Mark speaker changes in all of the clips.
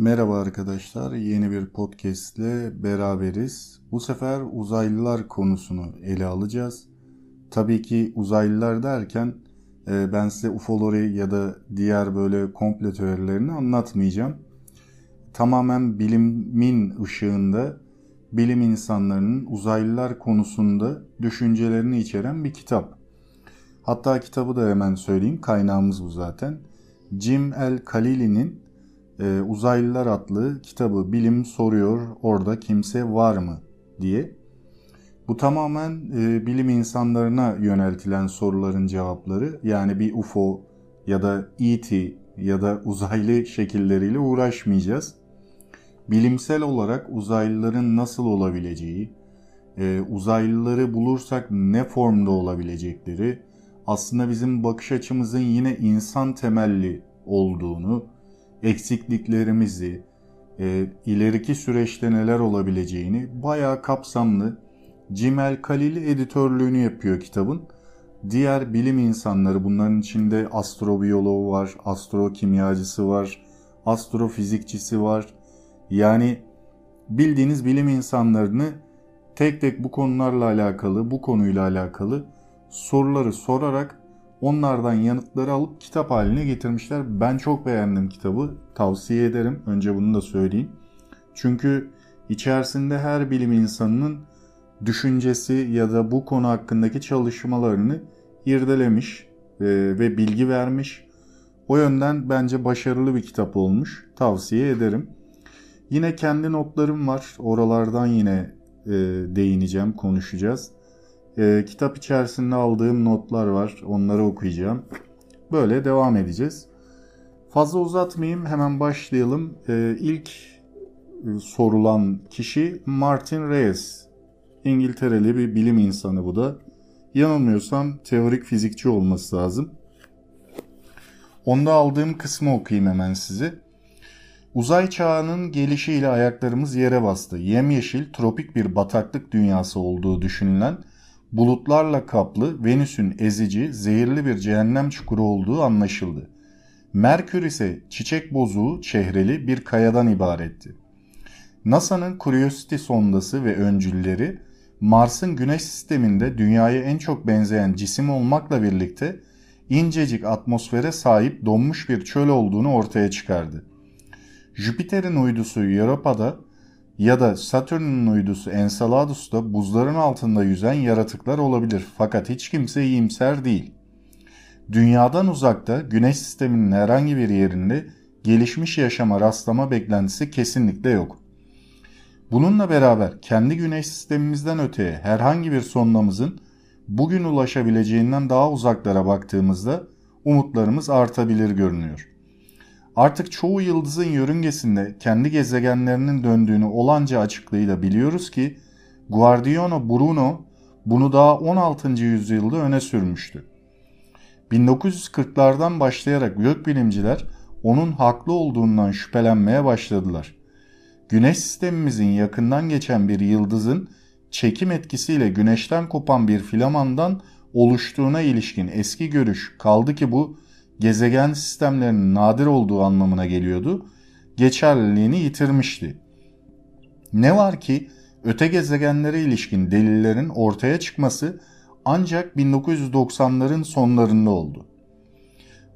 Speaker 1: Merhaba arkadaşlar, yeni bir podcast ile beraberiz. Bu sefer uzaylılar konusunu ele alacağız. Tabii ki uzaylılar derken e, ben size ufoları ya da diğer böyle komple teorilerini anlatmayacağım. Tamamen bilimin ışığında bilim insanlarının uzaylılar konusunda düşüncelerini içeren bir kitap. Hatta kitabı da hemen söyleyeyim, kaynağımız bu zaten. Jim El Khalili'nin e, Uzaylılar adlı kitabı bilim soruyor orada kimse var mı diye. Bu tamamen e, bilim insanlarına yöneltilen soruların cevapları. Yani bir UFO ya da ET ya da uzaylı şekilleriyle uğraşmayacağız. Bilimsel olarak uzaylıların nasıl olabileceği, e, uzaylıları bulursak ne formda olabilecekleri, aslında bizim bakış açımızın yine insan temelli olduğunu, eksikliklerimizi, e, ileriki süreçte neler olabileceğini bayağı kapsamlı Cimel Kalil editörlüğünü yapıyor kitabın. Diğer bilim insanları bunların içinde astrobiyoloğu var, astrokimyacısı var, astrofizikçisi var. Yani bildiğiniz bilim insanlarını tek tek bu konularla alakalı, bu konuyla alakalı soruları sorarak Onlardan yanıtları alıp kitap haline getirmişler. Ben çok beğendim kitabı. Tavsiye ederim. Önce bunu da söyleyeyim. Çünkü içerisinde her bilim insanının düşüncesi ya da bu konu hakkındaki çalışmalarını irdelemiş e, ve bilgi vermiş. O yönden bence başarılı bir kitap olmuş. Tavsiye ederim. Yine kendi notlarım var. Oralardan yine e, değineceğim, konuşacağız. E, kitap içerisinde aldığım notlar var. Onları okuyacağım. Böyle devam edeceğiz. Fazla uzatmayayım. Hemen başlayalım. E, ilk sorulan kişi Martin Reyes. İngiltereli bir bilim insanı bu da. Yanılmıyorsam teorik fizikçi olması lazım. Onda aldığım kısmı okuyayım hemen size. Uzay çağının gelişiyle ayaklarımız yere bastı. Yemyeşil, tropik bir bataklık dünyası olduğu düşünülen bulutlarla kaplı Venüs'ün ezici, zehirli bir cehennem çukuru olduğu anlaşıldı. Merkür ise çiçek bozuğu, çehreli bir kayadan ibaretti. NASA'nın Curiosity sondası ve öncülleri Mars'ın güneş sisteminde dünyaya en çok benzeyen cisim olmakla birlikte incecik atmosfere sahip donmuş bir çöl olduğunu ortaya çıkardı. Jüpiter'in uydusu Europa'da ya da Satürn'ün uydusu Enceladus'ta buzların altında yüzen yaratıklar olabilir fakat hiç kimse iyimser değil. Dünyadan uzakta güneş sisteminin herhangi bir yerinde gelişmiş yaşama rastlama beklentisi kesinlikle yok. Bununla beraber kendi güneş sistemimizden öteye herhangi bir sonlamızın bugün ulaşabileceğinden daha uzaklara baktığımızda umutlarımız artabilir görünüyor. Artık çoğu yıldızın yörüngesinde kendi gezegenlerinin döndüğünü olanca açıklığıyla biliyoruz ki Guardiano Bruno bunu daha 16. yüzyılda öne sürmüştü. 1940'lardan başlayarak gökbilimciler onun haklı olduğundan şüphelenmeye başladılar. Güneş sistemimizin yakından geçen bir yıldızın çekim etkisiyle güneşten kopan bir filamandan oluştuğuna ilişkin eski görüş kaldı ki bu gezegen sistemlerinin nadir olduğu anlamına geliyordu. Geçerliliğini yitirmişti. Ne var ki öte gezegenlere ilişkin delillerin ortaya çıkması ancak 1990'ların sonlarında oldu.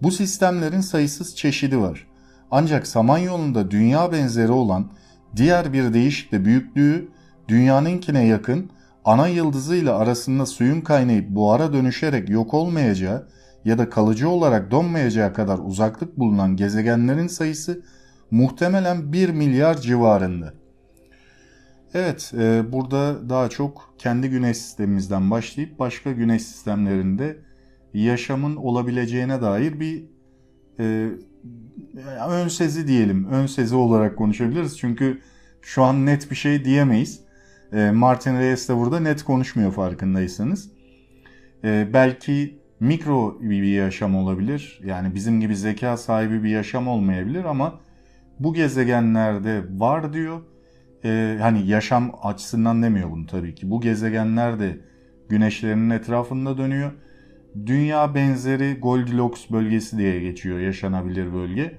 Speaker 1: Bu sistemlerin sayısız çeşidi var. Ancak Samanyolu'nda dünya benzeri olan diğer bir deyişle büyüklüğü dünyanınkine yakın ana yıldızıyla arasında suyun kaynayıp buhara dönüşerek yok olmayacağı ya da kalıcı olarak donmayacağı kadar uzaklık bulunan gezegenlerin sayısı muhtemelen 1 milyar civarında. Evet, e, burada daha çok kendi güneş sistemimizden başlayıp başka güneş sistemlerinde yaşamın olabileceğine dair bir e, ön sezi diyelim, ön sezi olarak konuşabiliriz. Çünkü şu an net bir şey diyemeyiz. E, Martin Reyes de burada net konuşmuyor farkındaysanız. E, belki mikro bir yaşam olabilir. Yani bizim gibi zeka sahibi bir yaşam olmayabilir ama bu gezegenlerde var diyor. Ee, hani yaşam açısından demiyor bunu tabii ki. Bu gezegenler de güneşlerinin etrafında dönüyor. Dünya benzeri Goldilocks bölgesi diye geçiyor yaşanabilir bölge.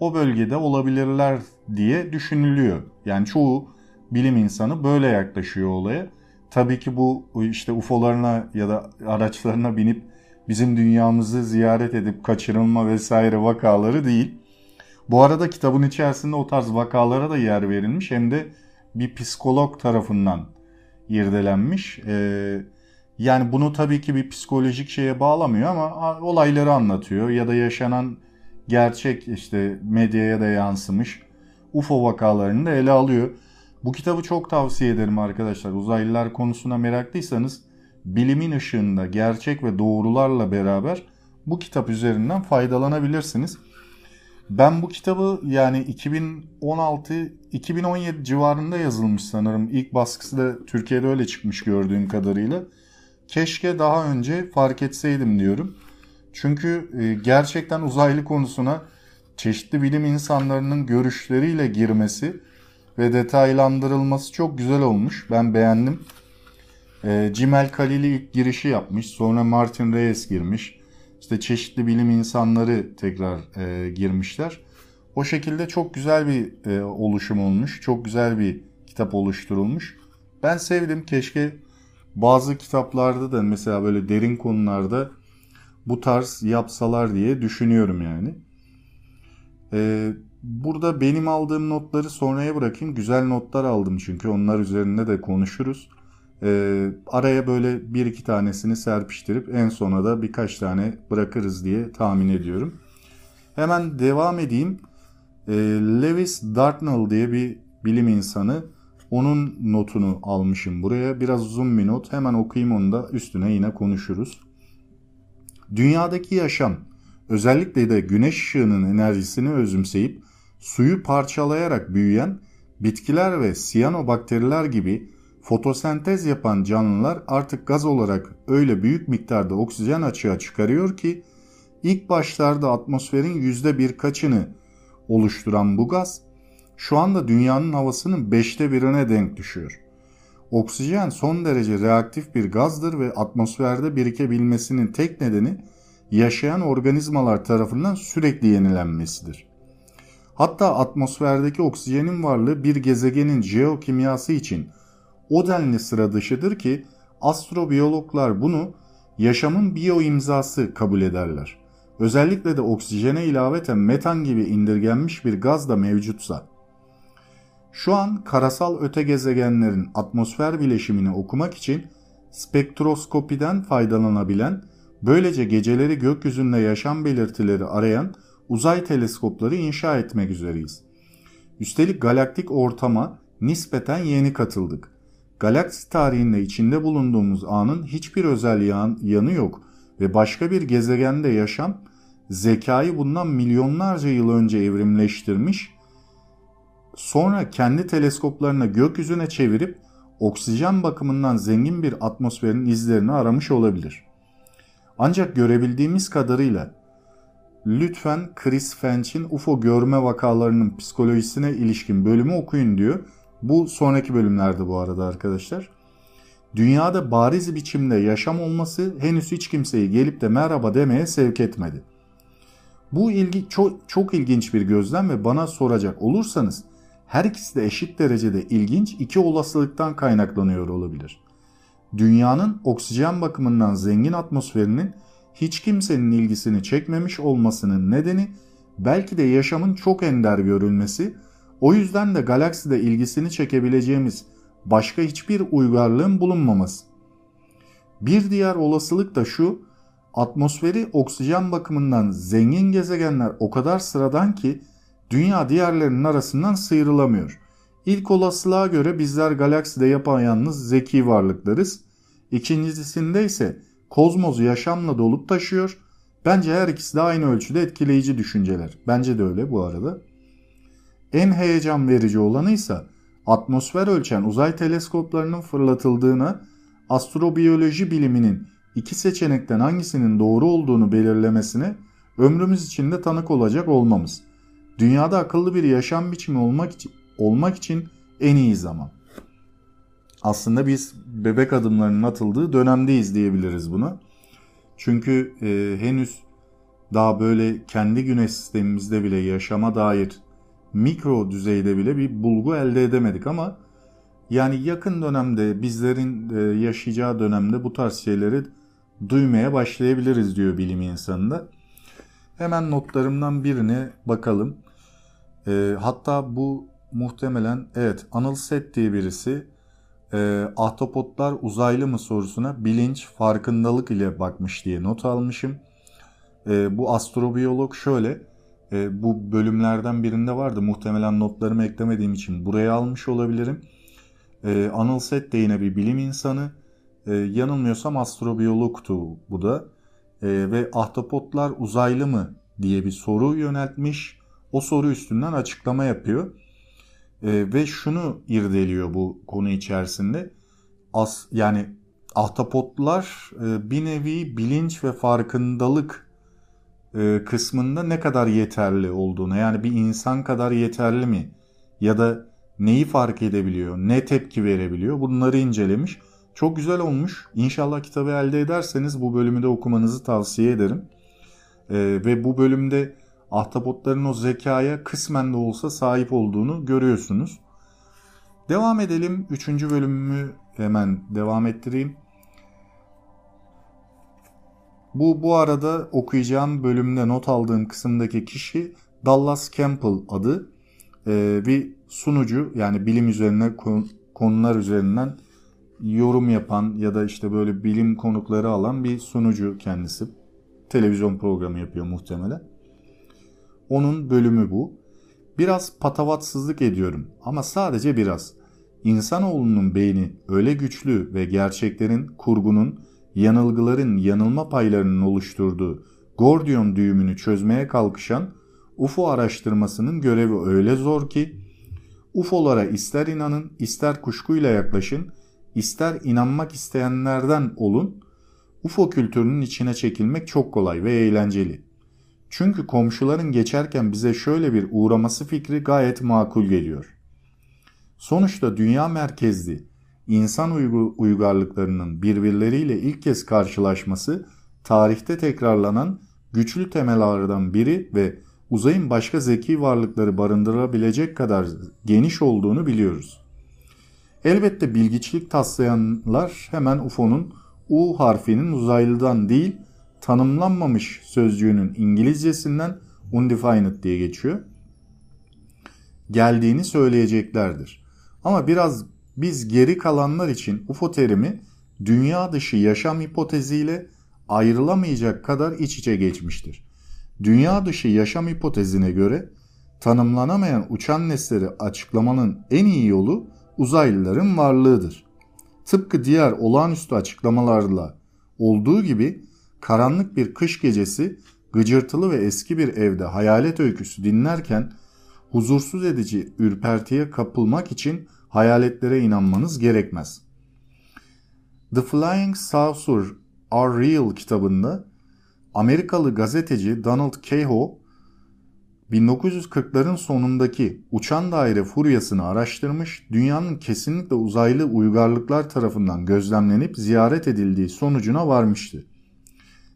Speaker 1: o bölgede olabilirler diye düşünülüyor. Yani çoğu bilim insanı böyle yaklaşıyor olaya. Tabii ki bu işte UFO'larına ya da araçlarına binip bizim dünyamızı ziyaret edip kaçırılma vesaire vakaları değil. Bu arada kitabın içerisinde o tarz vakalara da yer verilmiş hem de bir psikolog tarafından irdelenmiş. Ee, yani bunu tabii ki bir psikolojik şeye bağlamıyor ama olayları anlatıyor ya da yaşanan gerçek işte medyaya da yansımış UFO vakalarını da ele alıyor. Bu kitabı çok tavsiye ederim arkadaşlar. Uzaylılar konusuna meraklıysanız bilimin ışığında gerçek ve doğrularla beraber bu kitap üzerinden faydalanabilirsiniz. Ben bu kitabı yani 2016-2017 civarında yazılmış sanırım. İlk baskısı da Türkiye'de öyle çıkmış gördüğüm kadarıyla. Keşke daha önce fark etseydim diyorum. Çünkü e, gerçekten uzaylı konusuna çeşitli bilim insanlarının görüşleriyle girmesi ve detaylandırılması çok güzel olmuş. Ben beğendim. E, Cimel Kalili ilk girişi yapmış. Sonra Martin Reyes girmiş. İşte çeşitli bilim insanları tekrar e, girmişler. O şekilde çok güzel bir e, oluşum olmuş. Çok güzel bir kitap oluşturulmuş. Ben sevdim. Keşke bazı kitaplarda da mesela böyle derin konularda bu tarz yapsalar diye düşünüyorum yani. Ee, burada benim aldığım notları sonraya bırakayım. Güzel notlar aldım çünkü onlar üzerinde de konuşuruz. Ee, araya böyle bir iki tanesini serpiştirip en sona da birkaç tane bırakırız diye tahmin ediyorum. Hemen devam edeyim. Ee, Lewis Dartnell diye bir bilim insanı. Onun notunu almışım buraya. Biraz uzun bir not. Hemen okuyayım onu da üstüne yine konuşuruz. Dünyadaki yaşam özellikle de güneş ışığının enerjisini özümseyip suyu parçalayarak büyüyen bitkiler ve siyanobakteriler gibi fotosentez yapan canlılar artık gaz olarak öyle büyük miktarda oksijen açığa çıkarıyor ki ilk başlarda atmosferin yüzde birkaçını oluşturan bu gaz şu anda dünyanın havasının beşte birine denk düşüyor. Oksijen son derece reaktif bir gazdır ve atmosferde birikebilmesinin tek nedeni yaşayan organizmalar tarafından sürekli yenilenmesidir. Hatta atmosferdeki oksijenin varlığı bir gezegenin jeokimyası için o denli sıra dışıdır ki astrobiyologlar bunu yaşamın biyo imzası kabul ederler. Özellikle de oksijene ilaveten metan gibi indirgenmiş bir gaz da mevcutsa. Şu an karasal öte gezegenlerin atmosfer bileşimini okumak için spektroskopiden faydalanabilen, böylece geceleri gökyüzünde yaşam belirtileri arayan uzay teleskopları inşa etmek üzereyiz. Üstelik galaktik ortama nispeten yeni katıldık. Galaksi tarihinde içinde bulunduğumuz anın hiçbir özel yan, yanı yok ve başka bir gezegende yaşam zekayı bundan milyonlarca yıl önce evrimleştirmiş sonra kendi teleskoplarını gökyüzüne çevirip oksijen bakımından zengin bir atmosferin izlerini aramış olabilir. Ancak görebildiğimiz kadarıyla lütfen Chris Fench'in UFO görme vakalarının psikolojisine ilişkin bölümü okuyun diyor. Bu sonraki bölümlerde bu arada arkadaşlar. Dünyada bariz biçimde yaşam olması henüz hiç kimseyi gelip de merhaba demeye sevk etmedi. Bu ilgi çok, çok ilginç bir gözlem ve bana soracak olursanız her ikisi de eşit derecede ilginç iki olasılıktan kaynaklanıyor olabilir. Dünyanın oksijen bakımından zengin atmosferinin hiç kimsenin ilgisini çekmemiş olmasının nedeni belki de yaşamın çok ender görülmesi, o yüzden de galakside ilgisini çekebileceğimiz başka hiçbir uygarlığın bulunmaması. Bir diğer olasılık da şu, atmosferi oksijen bakımından zengin gezegenler o kadar sıradan ki dünya diğerlerinin arasından sıyrılamıyor. İlk olasılığa göre bizler galakside yapayalnız zeki varlıklarız. İkincisinde ise kozmos yaşamla dolup taşıyor. Bence her ikisi de aynı ölçüde etkileyici düşünceler. Bence de öyle bu arada. En heyecan verici olanı ise atmosfer ölçen uzay teleskoplarının fırlatıldığına astrobiyoloji biliminin iki seçenekten hangisinin doğru olduğunu belirlemesine ömrümüz içinde tanık olacak olmamız. Dünyada akıllı bir yaşam biçimi olmak için, olmak için en iyi zaman. Aslında biz bebek adımlarının atıldığı dönemdeyiz diyebiliriz buna. Çünkü e, henüz daha böyle kendi güneş sistemimizde bile yaşama dair mikro düzeyde bile bir bulgu elde edemedik ama yani yakın dönemde bizlerin e, yaşayacağı dönemde bu tarz şeyleri duymaya başlayabiliriz diyor bilim insanı Hemen notlarımdan birine bakalım. E, hatta bu muhtemelen evet Anıl Set diye birisi e, ahtapotlar uzaylı mı sorusuna bilinç, farkındalık ile bakmış diye not almışım. E, bu astrobiyolog şöyle e, bu bölümlerden birinde vardı muhtemelen notlarımı eklemediğim için buraya almış olabilirim. E, Anıl Set de yine bir bilim insanı. E, yanılmıyorsam astrobiyologtu bu da. E, ve ahtapotlar uzaylı mı diye bir soru yöneltmiş. O soru üstünden açıklama yapıyor. E, ve şunu irdeliyor bu konu içerisinde. As, yani ahtapotlar e, bir nevi bilinç ve farkındalık kısmında ne kadar yeterli olduğunu yani bir insan kadar yeterli mi ya da neyi fark edebiliyor, ne tepki verebiliyor bunları incelemiş. Çok güzel olmuş. İnşallah kitabı elde ederseniz bu bölümü de okumanızı tavsiye ederim. E, ve bu bölümde ahtapotların o zekaya kısmen de olsa sahip olduğunu görüyorsunuz. Devam edelim. Üçüncü bölümümü hemen devam ettireyim. Bu bu arada okuyacağım bölümde not aldığım kısımdaki kişi Dallas Campbell adı ee, bir sunucu yani bilim üzerine konular üzerinden yorum yapan ya da işte böyle bilim konukları alan bir sunucu kendisi. Televizyon programı yapıyor muhtemelen. Onun bölümü bu. Biraz patavatsızlık ediyorum ama sadece biraz. İnsanoğlunun beyni öyle güçlü ve gerçeklerin, kurgunun, yanılgıların yanılma paylarının oluşturduğu Gordiyon düğümünü çözmeye kalkışan UFO araştırmasının görevi öyle zor ki UFO'lara ister inanın, ister kuşkuyla yaklaşın, ister inanmak isteyenlerden olun, UFO kültürünün içine çekilmek çok kolay ve eğlenceli. Çünkü komşuların geçerken bize şöyle bir uğraması fikri gayet makul geliyor. Sonuçta dünya merkezli insan uygarlıklarının birbirleriyle ilk kez karşılaşması tarihte tekrarlanan güçlü temellerden biri ve uzayın başka zeki varlıkları barındırabilecek kadar geniş olduğunu biliyoruz. Elbette bilgiçlik taslayanlar hemen UFO'nun U harfinin uzaylıdan değil tanımlanmamış sözcüğünün İngilizcesinden undefined diye geçiyor. Geldiğini söyleyeceklerdir. Ama biraz biz geri kalanlar için UFO terimi dünya dışı yaşam hipoteziyle ayrılamayacak kadar iç içe geçmiştir. Dünya dışı yaşam hipotezine göre tanımlanamayan uçan nesleri açıklamanın en iyi yolu uzaylıların varlığıdır. Tıpkı diğer olağanüstü açıklamalarla olduğu gibi karanlık bir kış gecesi gıcırtılı ve eski bir evde hayalet öyküsü dinlerken huzursuz edici ürpertiye kapılmak için hayaletlere inanmanız gerekmez. The Flying Saucer Are Real kitabında Amerikalı gazeteci Donald Cahoe 1940'ların sonundaki uçan daire furyasını araştırmış, dünyanın kesinlikle uzaylı uygarlıklar tarafından gözlemlenip ziyaret edildiği sonucuna varmıştı.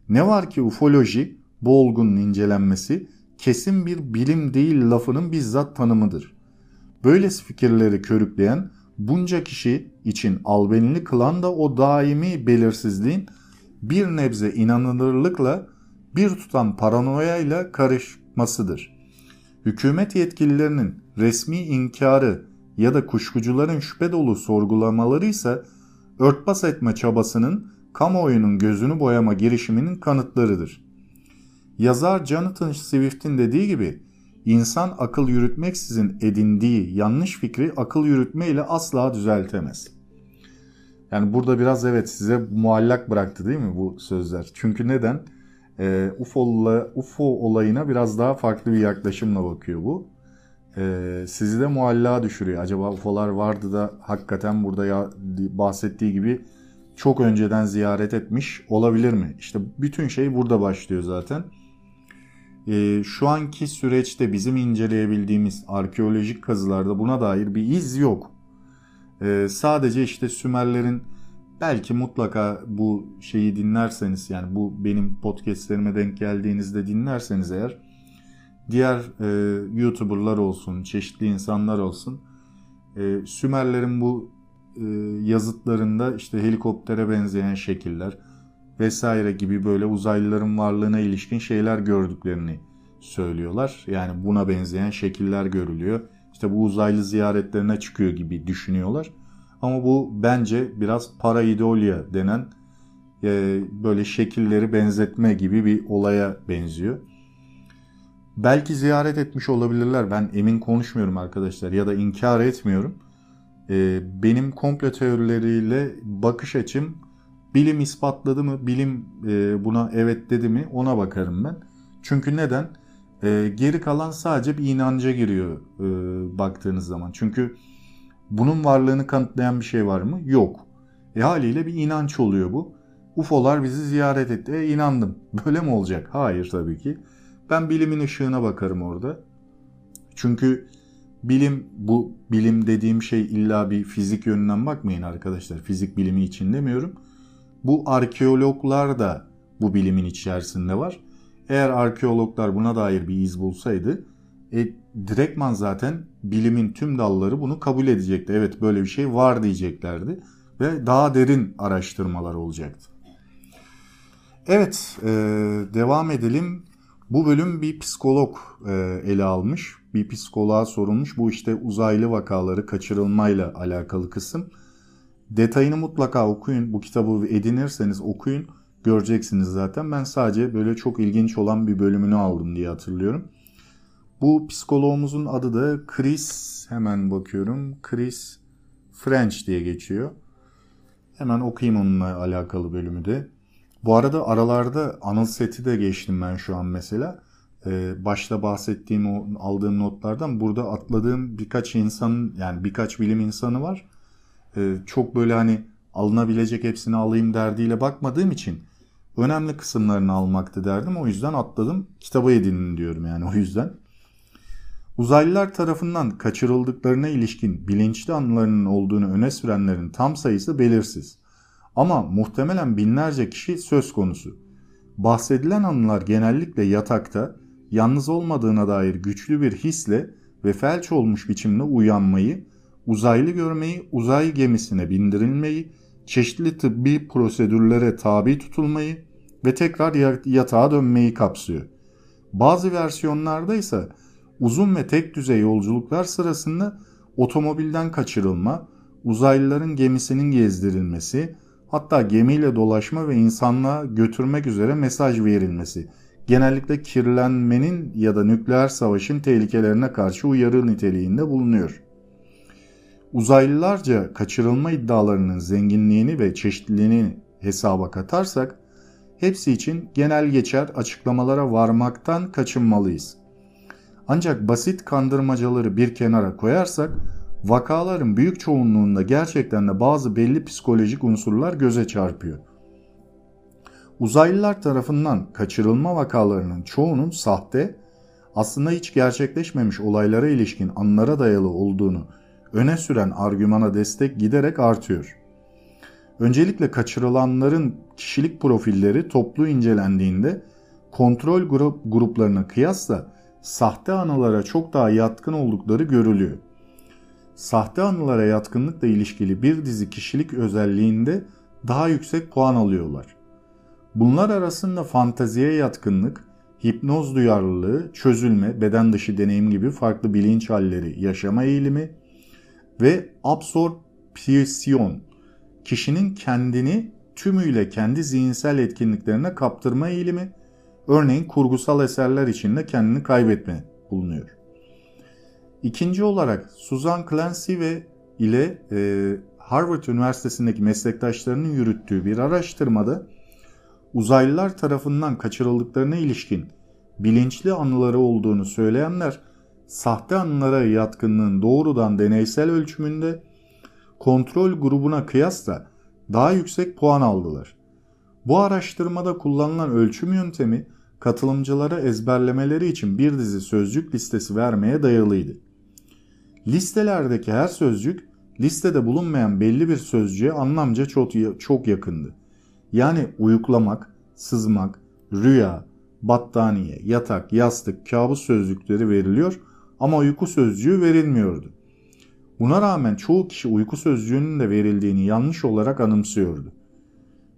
Speaker 1: Ne var ki ufoloji, bu olgunun incelenmesi kesin bir bilim değil lafının bizzat tanımıdır. Böylesi fikirleri körükleyen bunca kişi için albenili kılan da o daimi belirsizliğin bir nebze inanılırlıkla bir tutam paranoyayla karışmasıdır. Hükümet yetkililerinin resmi inkarı ya da kuşkucuların şüphe dolu sorgulamaları ise örtbas etme çabasının kamuoyunun gözünü boyama girişiminin kanıtlarıdır. Yazar Jonathan Swift'in dediği gibi insan akıl yürütmeksizin edindiği yanlış fikri akıl yürütme ile asla düzeltemez. Yani burada biraz evet size muallak bıraktı değil mi bu sözler? Çünkü neden? Ee, UFO'la, UFO olayına biraz daha farklı bir yaklaşımla bakıyor bu. Ee, sizi de muallaka düşürüyor. Acaba UFO'lar vardı da hakikaten burada ya, bahsettiği gibi çok önceden ziyaret etmiş olabilir mi? İşte bütün şey burada başlıyor zaten e, şu anki süreçte bizim inceleyebildiğimiz arkeolojik kazılarda buna dair bir iz yok. E, sadece işte Sümerlerin belki mutlaka bu şeyi dinlerseniz yani bu benim podcastlerime denk geldiğinizde dinlerseniz eğer diğer e, YouTuber'lar olsun, çeşitli insanlar olsun e, Sümerlerin bu e, yazıtlarında işte helikoptere benzeyen şekiller vesaire gibi böyle uzaylıların varlığına ilişkin şeyler gördüklerini söylüyorlar. Yani buna benzeyen şekiller görülüyor. İşte bu uzaylı ziyaretlerine çıkıyor gibi düşünüyorlar. Ama bu bence biraz paraidolia denen e, böyle şekilleri benzetme gibi bir olaya benziyor. Belki ziyaret etmiş olabilirler. Ben emin konuşmuyorum arkadaşlar ya da inkar etmiyorum. E, benim komplo teorileriyle bakış açım bilim ispatladı mı, bilim e, buna evet dedi mi ona bakarım ben. Çünkü neden? E, geri kalan sadece bir inanca giriyor e, baktığınız zaman. Çünkü bunun varlığını kanıtlayan bir şey var mı? Yok. E haliyle bir inanç oluyor bu. UFO'lar bizi ziyaret etti. E inandım. Böyle mi olacak? Hayır tabii ki. Ben bilimin ışığına bakarım orada. Çünkü bilim bu bilim dediğim şey illa bir fizik yönünden bakmayın arkadaşlar. Fizik bilimi için demiyorum. Bu arkeologlar da bu bilimin içerisinde var. Eğer arkeologlar buna dair bir iz bulsaydı e, direktman zaten bilimin tüm dalları bunu kabul edecekti. Evet böyle bir şey var diyeceklerdi ve daha derin araştırmalar olacaktı. Evet e, devam edelim. Bu bölüm bir psikolog e, ele almış. Bir psikoloğa sorulmuş. Bu işte uzaylı vakaları kaçırılmayla alakalı kısım. Detayını mutlaka okuyun. Bu kitabı edinirseniz okuyun. Göreceksiniz zaten. Ben sadece böyle çok ilginç olan bir bölümünü aldım diye hatırlıyorum. Bu psikologumuzun adı da Chris. Hemen bakıyorum. Chris French diye geçiyor. Hemen okuyayım onunla alakalı bölümü de. Bu arada aralarda anıl seti de geçtim ben şu an mesela. Ee, başta bahsettiğim o aldığım notlardan burada atladığım birkaç insan yani birkaç bilim insanı var. Ee, çok böyle hani alınabilecek hepsini alayım derdiyle bakmadığım için önemli kısımlarını almaktı derdim. O yüzden atladım. Kitabı edinin diyorum yani o yüzden. Uzaylılar tarafından kaçırıldıklarına ilişkin bilinçli anılarının olduğunu öne sürenlerin tam sayısı belirsiz. Ama muhtemelen binlerce kişi söz konusu. Bahsedilen anılar genellikle yatakta, yalnız olmadığına dair güçlü bir hisle ve felç olmuş biçimde uyanmayı, uzaylı görmeyi, uzay gemisine bindirilmeyi, çeşitli tıbbi prosedürlere tabi tutulmayı ve tekrar yatağa dönmeyi kapsıyor. Bazı versiyonlarda ise uzun ve tek düzey yolculuklar sırasında otomobilden kaçırılma, uzaylıların gemisinin gezdirilmesi, hatta gemiyle dolaşma ve insanlığa götürmek üzere mesaj verilmesi. Genellikle kirlenmenin ya da nükleer savaşın tehlikelerine karşı uyarı niteliğinde bulunuyor. Uzaylılarca kaçırılma iddialarının zenginliğini ve çeşitliliğini hesaba katarsak, hepsi için genel geçer açıklamalara varmaktan kaçınmalıyız. Ancak basit kandırmacaları bir kenara koyarsak vakaların büyük çoğunluğunda gerçekten de bazı belli psikolojik unsurlar göze çarpıyor. Uzaylılar tarafından kaçırılma vakalarının çoğunun sahte, aslında hiç gerçekleşmemiş olaylara ilişkin anlara dayalı olduğunu öne süren argümana destek giderek artıyor. Öncelikle kaçırılanların kişilik profilleri toplu incelendiğinde kontrol grup gruplarına kıyasla sahte anılara çok daha yatkın oldukları görülüyor. Sahte anılara yatkınlıkla ilişkili bir dizi kişilik özelliğinde daha yüksek puan alıyorlar. Bunlar arasında fanteziye yatkınlık, hipnoz duyarlılığı, çözülme, beden dışı deneyim gibi farklı bilinç halleri yaşama eğilimi ve absorpsiyon, kişinin kendini tümüyle kendi zihinsel etkinliklerine kaptırma eğilimi Örneğin kurgusal eserler içinde kendini kaybetme bulunuyor. İkinci olarak Susan Clancy ve ile e, Harvard Üniversitesi'ndeki meslektaşlarının yürüttüğü bir araştırmada uzaylılar tarafından kaçırıldıklarına ilişkin bilinçli anıları olduğunu söyleyenler sahte anılara yatkınlığın doğrudan deneysel ölçümünde kontrol grubuna kıyasla daha yüksek puan aldılar. Bu araştırmada kullanılan ölçüm yöntemi katılımcılara ezberlemeleri için bir dizi sözcük listesi vermeye dayalıydı. Listelerdeki her sözcük listede bulunmayan belli bir sözcüğe anlamca çok, çok yakındı. Yani uyuklamak, sızmak, rüya, battaniye, yatak, yastık, kabus sözcükleri veriliyor ama uyku sözcüğü verilmiyordu. Buna rağmen çoğu kişi uyku sözcüğünün de verildiğini yanlış olarak anımsıyordu.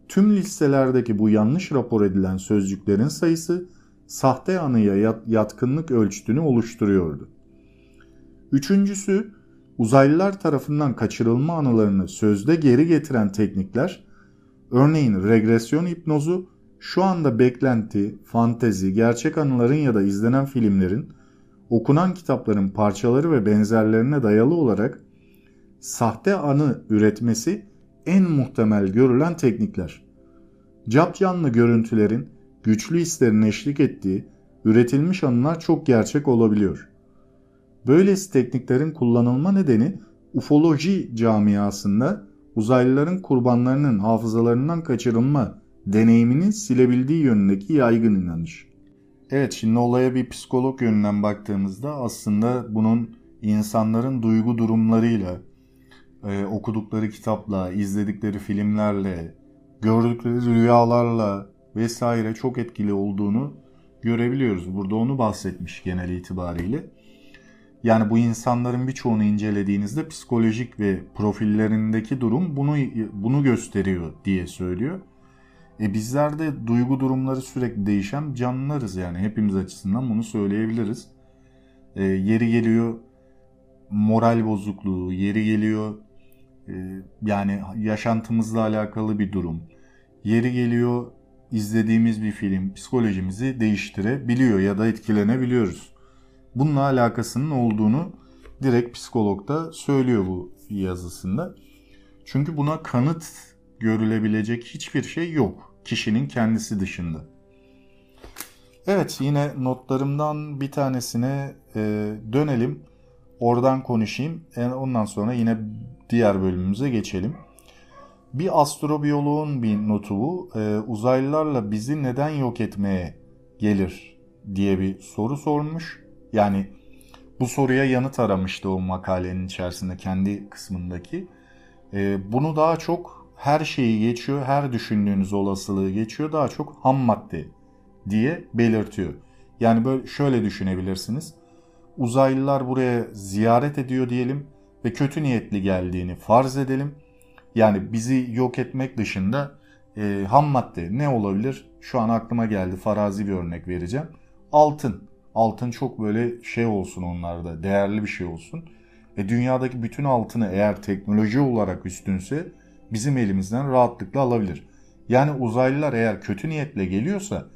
Speaker 1: Tüm listelerdeki bu yanlış rapor edilen sözcüklerin sayısı sahte anıya yatkınlık ölçütünü oluşturuyordu. Üçüncüsü, uzaylılar tarafından kaçırılma anılarını sözde geri getiren teknikler, örneğin regresyon hipnozu, şu anda beklenti, fantezi, gerçek anıların ya da izlenen filmlerin, okunan kitapların parçaları ve benzerlerine dayalı olarak sahte anı üretmesi en muhtemel görülen teknikler. Cap canlı görüntülerin güçlü hislerin eşlik ettiği üretilmiş anılar çok gerçek olabiliyor. Böylesi tekniklerin kullanılma nedeni ufoloji camiasında uzaylıların kurbanlarının hafızalarından kaçırılma deneyimini silebildiği yönündeki yaygın inanış. Evet şimdi olaya bir psikolog yönünden baktığımızda aslında bunun insanların duygu durumlarıyla, e, okudukları kitapla, izledikleri filmlerle, gördükleri rüyalarla vesaire çok etkili olduğunu görebiliyoruz. Burada onu bahsetmiş genel itibariyle. Yani bu insanların birçoğunu incelediğinizde psikolojik ve profillerindeki durum bunu bunu gösteriyor diye söylüyor. E bizler de duygu durumları sürekli değişen canlılarız yani hepimiz açısından bunu söyleyebiliriz. E, yeri geliyor moral bozukluğu, yeri geliyor e, yani yaşantımızla alakalı bir durum. Yeri geliyor izlediğimiz bir film psikolojimizi değiştirebiliyor ya da etkilenebiliyoruz. Bununla alakasının olduğunu direkt psikolog da söylüyor bu yazısında. Çünkü buna kanıt görülebilecek hiçbir şey yok kişinin kendisi dışında. Evet yine notlarımdan bir tanesine e, dönelim. Oradan konuşayım. E, ondan sonra yine diğer bölümümüze geçelim. Bir astrobiyoloğun bir notu bu. E, uzaylılarla bizi neden yok etmeye gelir diye bir soru sormuş. Yani bu soruya yanıt aramıştı o makalenin içerisinde kendi kısmındaki. E, bunu daha çok her şeyi geçiyor, her düşündüğünüz olasılığı geçiyor. Daha çok ham madde diye belirtiyor. Yani böyle şöyle düşünebilirsiniz. Uzaylılar buraya ziyaret ediyor diyelim ve kötü niyetli geldiğini farz edelim. Yani bizi yok etmek dışında e, ham madde ne olabilir? Şu an aklıma geldi farazi bir örnek vereceğim. Altın. Altın çok böyle şey olsun onlarda değerli bir şey olsun. E dünyadaki bütün altını eğer teknoloji olarak üstünse bizim elimizden rahatlıkla alabilir. Yani uzaylılar eğer kötü niyetle geliyorsa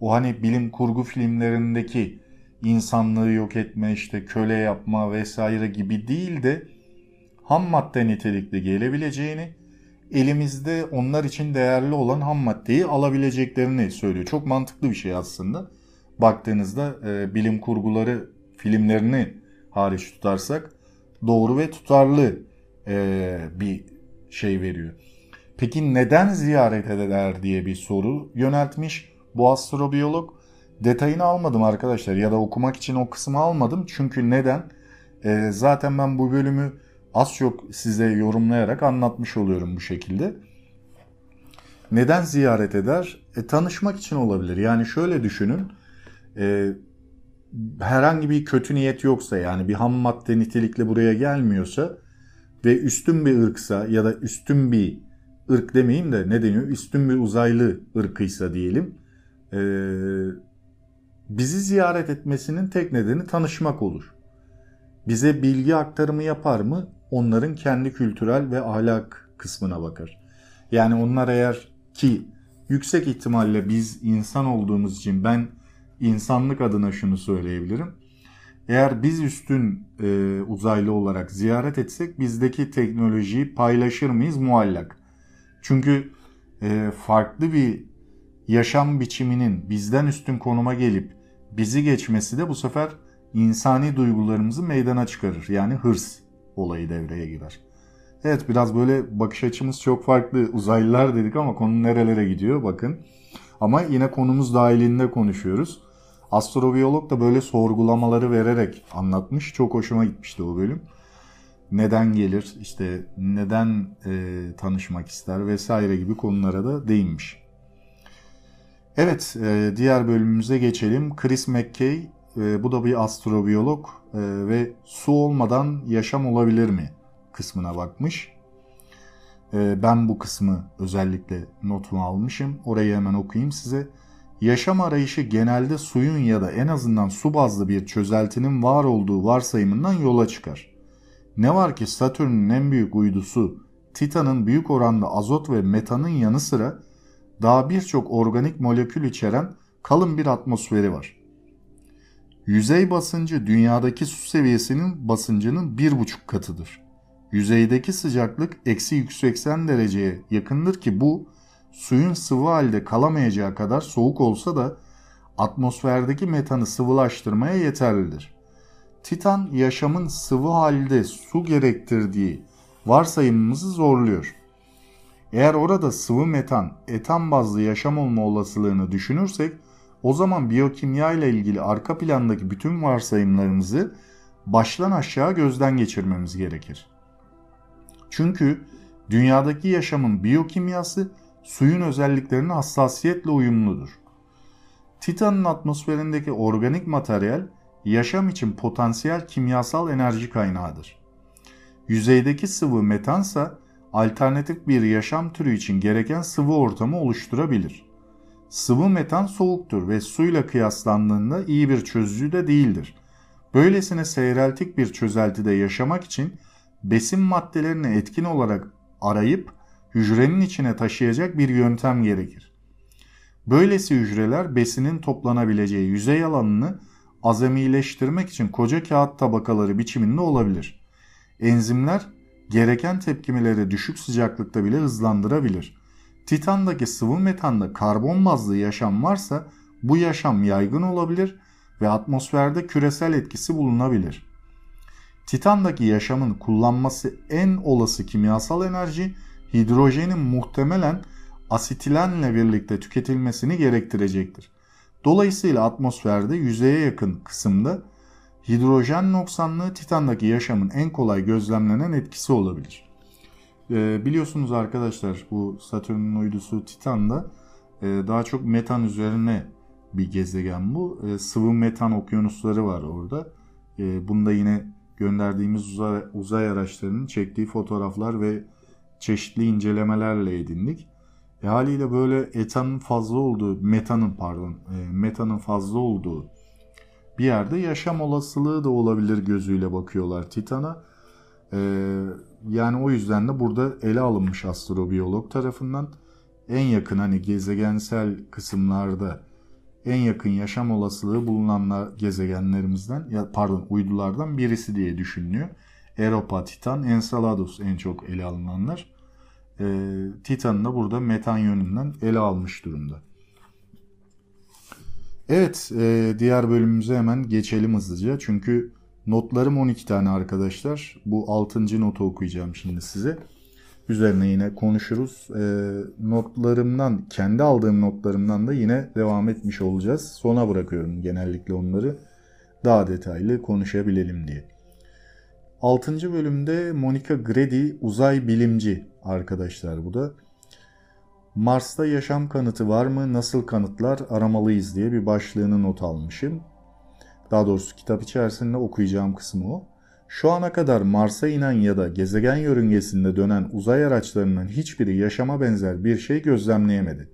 Speaker 1: o hani bilim kurgu filmlerindeki insanlığı yok etme işte köle yapma vesaire gibi değil de ham madde nitelikli gelebileceğini elimizde onlar için değerli olan ham maddeyi alabileceklerini söylüyor. Çok mantıklı bir şey aslında. Baktığınızda e, bilim kurguları filmlerini hariç tutarsak doğru ve tutarlı e, bir şey veriyor. Peki neden ziyaret eder diye bir soru yöneltmiş bu astrobiyolog. Detayını almadım arkadaşlar ya da okumak için o kısmı almadım. Çünkü neden? E, zaten ben bu bölümü az çok size yorumlayarak anlatmış oluyorum bu şekilde. Neden ziyaret eder? E, tanışmak için olabilir. Yani şöyle düşünün. E, herhangi bir kötü niyet yoksa yani bir ham madde nitelikle buraya gelmiyorsa ve üstün bir ırksa ya da üstün bir ırk demeyeyim de ne deniyor? Üstün bir uzaylı ırkıysa diyelim. E, bizi ziyaret etmesinin tek nedeni tanışmak olur. Bize bilgi aktarımı yapar mı? onların kendi kültürel ve ahlak kısmına bakar. Yani onlar eğer ki yüksek ihtimalle biz insan olduğumuz için ben insanlık adına şunu söyleyebilirim. Eğer biz üstün e, uzaylı olarak ziyaret etsek bizdeki teknolojiyi paylaşır mıyız muallak. Çünkü e, farklı bir yaşam biçiminin bizden üstün konuma gelip bizi geçmesi de bu sefer insani duygularımızı meydana çıkarır. Yani hırs olayı devreye girer. Evet biraz böyle bakış açımız çok farklı. Uzaylılar dedik ama konu nerelere gidiyor bakın. Ama yine konumuz dahilinde konuşuyoruz. Astrobiyolog da böyle sorgulamaları vererek anlatmış. Çok hoşuma gitmişti o bölüm. neden gelir, işte neden e, tanışmak ister vesaire gibi konulara da değinmiş. Evet, e, diğer bölümümüze geçelim. Chris McKay, e, bu da bir astrobiyolog e, ve su olmadan yaşam olabilir mi kısmına bakmış. E, ben bu kısmı özellikle notumu almışım. Orayı hemen okuyayım size. Yaşam arayışı genelde suyun ya da en azından su bazlı bir çözeltinin var olduğu varsayımından yola çıkar. Ne var ki Satürn'ün en büyük uydusu Titan'ın büyük oranda azot ve metanın yanı sıra daha birçok organik molekül içeren kalın bir atmosferi var. Yüzey basıncı dünyadaki su seviyesinin basıncının bir buçuk katıdır. Yüzeydeki sıcaklık eksi 180 dereceye yakındır ki bu suyun sıvı halde kalamayacağı kadar soğuk olsa da atmosferdeki metanı sıvılaştırmaya yeterlidir. Titan yaşamın sıvı halde su gerektirdiği varsayımımızı zorluyor. Eğer orada sıvı metan, etan bazlı yaşam olma olasılığını düşünürsek o zaman biyokimya ile ilgili arka plandaki bütün varsayımlarımızı baştan aşağı gözden geçirmemiz gerekir. Çünkü dünyadaki yaşamın biyokimyası suyun özelliklerine hassasiyetle uyumludur. Titan'ın atmosferindeki organik materyal yaşam için potansiyel kimyasal enerji kaynağıdır. Yüzeydeki sıvı metansa alternatif bir yaşam türü için gereken sıvı ortamı oluşturabilir. Sıvı metan soğuktur ve suyla kıyaslandığında iyi bir çözücü de değildir. Böylesine seyreltik bir çözeltide yaşamak için besin maddelerini etkin olarak arayıp hücrenin içine taşıyacak bir yöntem gerekir. Böylesi hücreler besinin toplanabileceği yüzey alanını azamileştirmek için koca kağıt tabakaları biçiminde olabilir. Enzimler gereken tepkimeleri düşük sıcaklıkta bile hızlandırabilir. Titan'daki sıvı metanda karbon bazlı yaşam varsa bu yaşam yaygın olabilir ve atmosferde küresel etkisi bulunabilir. Titan'daki yaşamın kullanması en olası kimyasal enerji hidrojenin muhtemelen asitilenle birlikte tüketilmesini gerektirecektir. Dolayısıyla atmosferde yüzeye yakın kısımda hidrojen noksanlığı Titan'daki yaşamın en kolay gözlemlenen etkisi olabilir. Ee, biliyorsunuz arkadaşlar bu Satürn'ün uydusu Titan'da e, daha çok metan üzerine bir gezegen bu. E, sıvı metan okyanusları var orada. E, bunda yine gönderdiğimiz uzay, uzay araçlarının çektiği fotoğraflar ve çeşitli incelemelerle edindik. E, haliyle böyle etanın fazla olduğu, metanın pardon, e, metanın fazla olduğu bir yerde yaşam olasılığı da olabilir gözüyle bakıyorlar Titan'a. E, yani o yüzden de burada ele alınmış astrobiyolog tarafından en yakın hani gezegensel kısımlarda en yakın yaşam olasılığı bulunan gezegenlerimizden ya pardon uydulardan birisi diye düşünülüyor. Europa, Titan, Enceladus en çok ele alınanlar. E, Titan'ı da burada metan yönünden ele almış durumda. Evet, e, diğer bölümümüze hemen geçelim hızlıca. Çünkü notlarım 12 tane arkadaşlar. Bu 6. notu okuyacağım şimdi size. Üzerine yine konuşuruz. E, notlarımdan, kendi aldığım notlarımdan da yine devam etmiş olacağız. Sona bırakıyorum genellikle onları. Daha detaylı konuşabilelim diye. 6. bölümde Monica Grady uzay bilimci arkadaşlar bu da. Mars'ta yaşam kanıtı var mı? Nasıl kanıtlar aramalıyız diye bir başlığını not almışım. Daha doğrusu kitap içerisinde okuyacağım kısmı o. Şu ana kadar Mars'a inen ya da gezegen yörüngesinde dönen uzay araçlarının hiçbiri yaşama benzer bir şey gözlemleyemedi.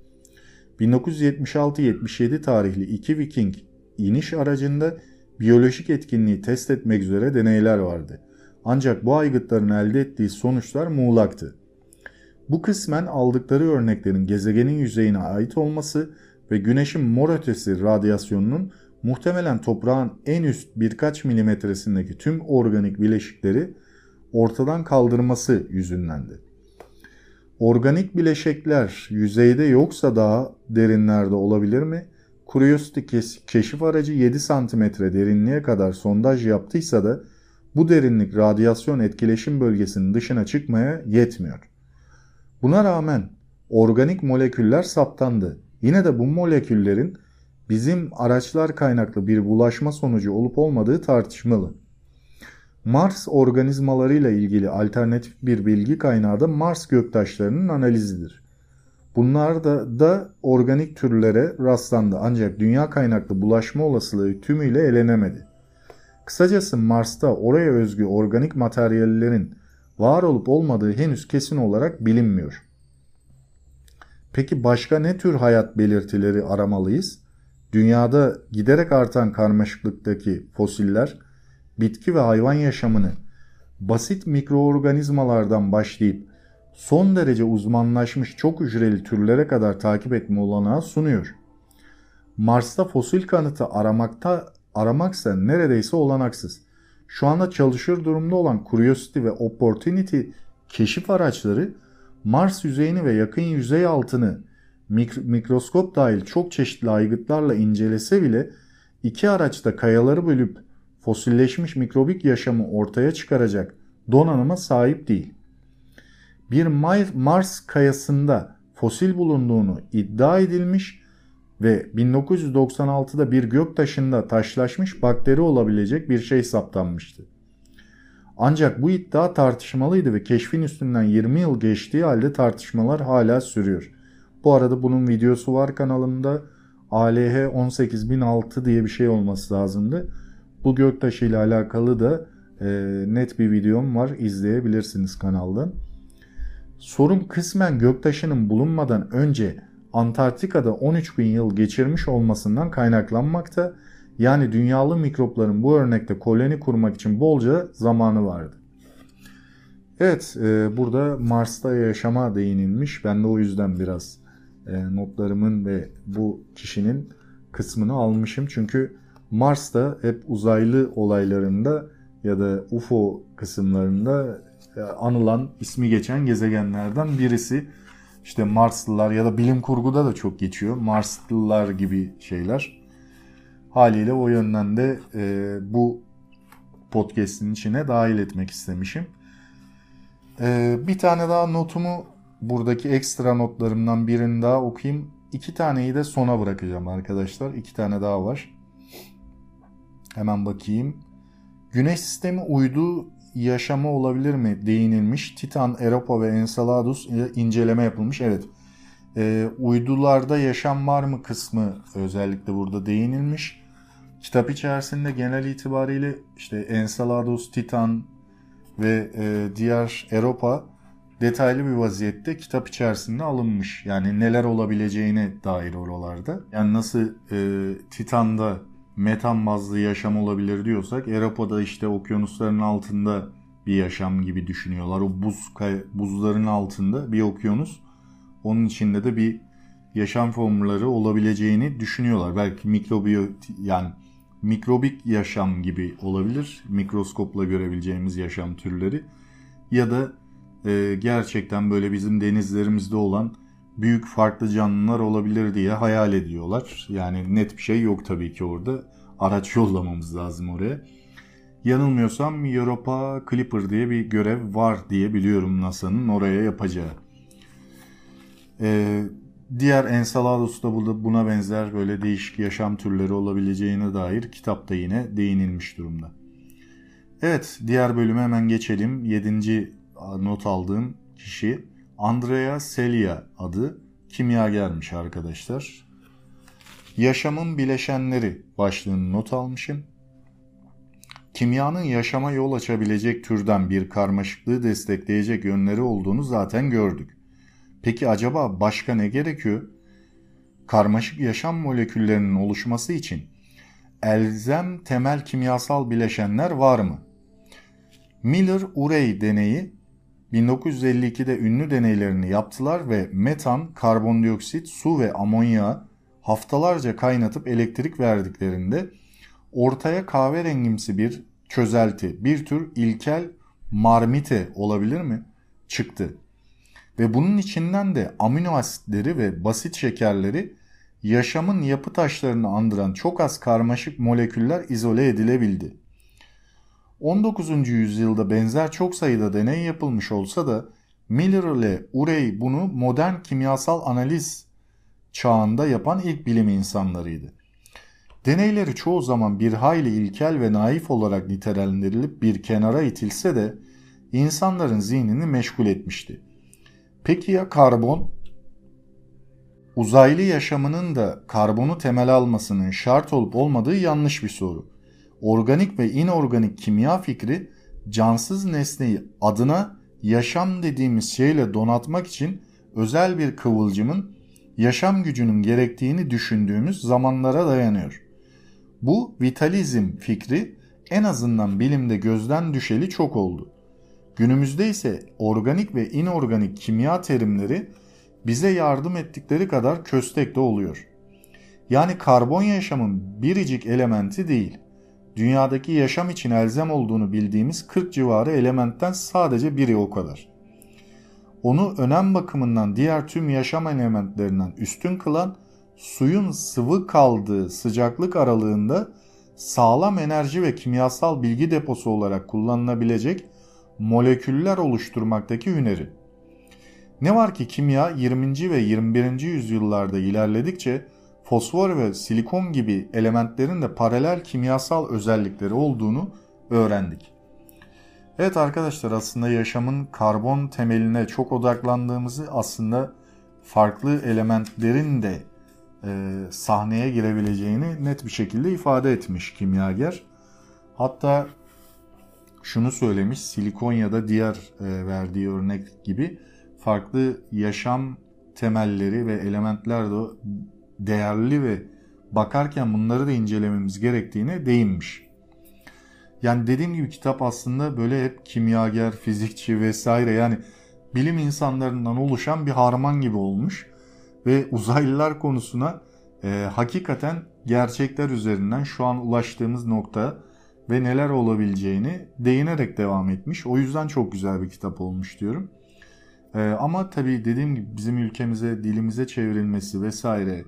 Speaker 1: 1976-77 tarihli iki Viking iniş aracında biyolojik etkinliği test etmek üzere deneyler vardı. Ancak bu aygıtların elde ettiği sonuçlar muğlaktı. Bu kısmen aldıkları örneklerin gezegenin yüzeyine ait olması ve güneşin mor ötesi radyasyonunun muhtemelen toprağın en üst birkaç milimetresindeki tüm organik bileşikleri ortadan kaldırması yüzündendi. Organik bileşikler yüzeyde yoksa daha derinlerde olabilir mi? Curiosity keşif aracı 7 santimetre derinliğe kadar sondaj yaptıysa da bu derinlik radyasyon etkileşim bölgesinin dışına çıkmaya yetmiyor. Buna rağmen organik moleküller saptandı. Yine de bu moleküllerin bizim araçlar kaynaklı bir bulaşma sonucu olup olmadığı tartışmalı. Mars organizmalarıyla ilgili alternatif bir bilgi kaynağı da Mars göktaşlarının analizidir. Bunlar da, da organik türlere rastlandı ancak dünya kaynaklı bulaşma olasılığı tümüyle elenemedi. Kısacası Mars'ta oraya özgü organik materyallerin var olup olmadığı henüz kesin olarak bilinmiyor. Peki başka ne tür hayat belirtileri aramalıyız? Dünyada giderek artan karmaşıklıktaki fosiller, bitki ve hayvan yaşamını basit mikroorganizmalardan başlayıp son derece uzmanlaşmış çok hücreli türlere kadar takip etme olanağı sunuyor. Mars'ta fosil kanıtı aramakta aramaksa neredeyse olanaksız. Şu anda çalışır durumda olan Curiosity ve Opportunity keşif araçları Mars yüzeyini ve yakın yüzey altını mikroskop dahil çok çeşitli aygıtlarla incelese bile iki araçta kayaları bölüp fosilleşmiş mikrobik yaşamı ortaya çıkaracak donanıma sahip değil. Bir Mars kayasında fosil bulunduğunu iddia edilmiş ve 1996'da bir gök taşında taşlaşmış bakteri olabilecek bir şey saptanmıştı. Ancak bu iddia tartışmalıydı ve keşfin üstünden 20 yıl geçtiği halde tartışmalar hala sürüyor. Bu arada bunun videosu var kanalımda. ALH 18006 diye bir şey olması lazımdı. Bu göktaşı ile alakalı da e, net bir videom var. İzleyebilirsiniz kanaldan. Sorun kısmen göktaşının bulunmadan önce Antarktika'da 13 bin yıl geçirmiş olmasından kaynaklanmakta. Yani dünyalı mikropların bu örnekte koloni kurmak için bolca zamanı vardı. Evet e, burada Mars'ta yaşama değinilmiş. Ben de o yüzden biraz e, notlarımın ve bu kişinin kısmını almışım. Çünkü Mars'ta hep uzaylı olaylarında ya da UFO kısımlarında e, anılan ismi geçen gezegenlerden birisi. İşte Marslılar ya da bilim kurguda da çok geçiyor. Marslılar gibi şeyler. Haliyle o yönden de e, bu podcast'in içine dahil etmek istemişim. E, bir tane daha notumu buradaki ekstra notlarımdan birini daha okuyayım. İki taneyi de sona bırakacağım arkadaşlar. İki tane daha var. Hemen bakayım. Güneş sistemi uydu yaşamı olabilir mi değinilmiş. Titan, Europa ve Enceladus inceleme yapılmış. Evet. E, uydularda yaşam var mı kısmı özellikle burada değinilmiş. Kitap içerisinde genel itibariyle işte Enceladus, Titan ve e, diğer Europa detaylı bir vaziyette kitap içerisinde alınmış. Yani neler olabileceğine dair oralarda. Yani nasıl e, Titan'da metan bazlı yaşam olabilir diyorsak Europa'da işte okyanusların altında bir yaşam gibi düşünüyorlar. O buz buzların altında bir okyanus. Onun içinde de bir yaşam formları olabileceğini düşünüyorlar. Belki mikrobiyo yani mikrobik yaşam gibi olabilir. Mikroskopla görebileceğimiz yaşam türleri ya da e, gerçekten böyle bizim denizlerimizde olan büyük farklı canlılar olabilir diye hayal ediyorlar. Yani net bir şey yok tabii ki orada. Araç yollamamız lazım oraya. Yanılmıyorsam Europa Clipper diye bir görev var diye biliyorum NASA'nın oraya yapacağı. Ee, diğer Enceladus'ta buna benzer böyle değişik yaşam türleri olabileceğine dair kitapta yine değinilmiş durumda. Evet diğer bölüme hemen geçelim. Yedinci not aldığım kişi Andrea Celia adı kimyagermiş arkadaşlar. Yaşamın bileşenleri başlığını not almışım. Kimyanın yaşama yol açabilecek türden bir karmaşıklığı destekleyecek yönleri olduğunu zaten gördük. Peki acaba başka ne gerekiyor? Karmaşık yaşam moleküllerinin oluşması için elzem temel kimyasal bileşenler var mı? Miller-Urey deneyi 1952'de ünlü deneylerini yaptılar ve metan, karbondioksit, su ve amonya haftalarca kaynatıp elektrik verdiklerinde ortaya kahverengimsi bir çözelti, bir tür ilkel marmite olabilir mi? Çıktı. Ve bunun içinden de amino asitleri ve basit şekerleri yaşamın yapı taşlarını andıran çok az karmaşık moleküller izole edilebildi. 19. yüzyılda benzer çok sayıda deney yapılmış olsa da Miller ile Urey bunu modern kimyasal analiz çağında yapan ilk bilim insanlarıydı. Deneyleri çoğu zaman bir hayli ilkel ve naif olarak nitelendirilip bir kenara itilse de insanların zihnini meşgul etmişti. Peki ya karbon? Uzaylı yaşamının da karbonu temel almasının şart olup olmadığı yanlış bir soru. Organik ve inorganik kimya fikri cansız nesneyi adına yaşam dediğimiz şeyle donatmak için özel bir kıvılcımın yaşam gücünün gerektiğini düşündüğümüz zamanlara dayanıyor. Bu vitalizm fikri en azından bilimde gözden düşeli çok oldu. Günümüzde ise organik ve inorganik kimya terimleri bize yardım ettikleri kadar köstekte oluyor. Yani karbon yaşamın biricik elementi değil, dünyadaki yaşam için elzem olduğunu bildiğimiz 40 civarı elementten sadece biri o kadar. Onu önem bakımından diğer tüm yaşam elementlerinden üstün kılan suyun sıvı kaldığı sıcaklık aralığında sağlam enerji ve kimyasal bilgi deposu olarak kullanılabilecek moleküller oluşturmaktaki hüneri. Ne var ki kimya 20. ve 21. yüzyıllarda ilerledikçe fosfor ve silikon gibi elementlerin de paralel kimyasal özellikleri olduğunu öğrendik. Evet arkadaşlar aslında yaşamın karbon temeline çok odaklandığımızı aslında farklı elementlerin de e, sahneye girebileceğini net bir şekilde ifade etmiş kimyager. Hatta şunu söylemiş silikon ya da diğer e, verdiği örnek gibi farklı yaşam temelleri ve elementler de değerli ve bakarken bunları da incelememiz gerektiğine değinmiş. Yani dediğim gibi kitap aslında böyle hep kimyager, fizikçi vesaire yani bilim insanlarından oluşan bir harman gibi olmuş. Ve uzaylılar konusuna e, hakikaten gerçekler üzerinden şu an ulaştığımız nokta ve neler olabileceğini değinerek devam etmiş. O yüzden çok güzel bir kitap olmuş diyorum. E, ama tabii dediğim gibi bizim ülkemize, dilimize çevrilmesi vesaire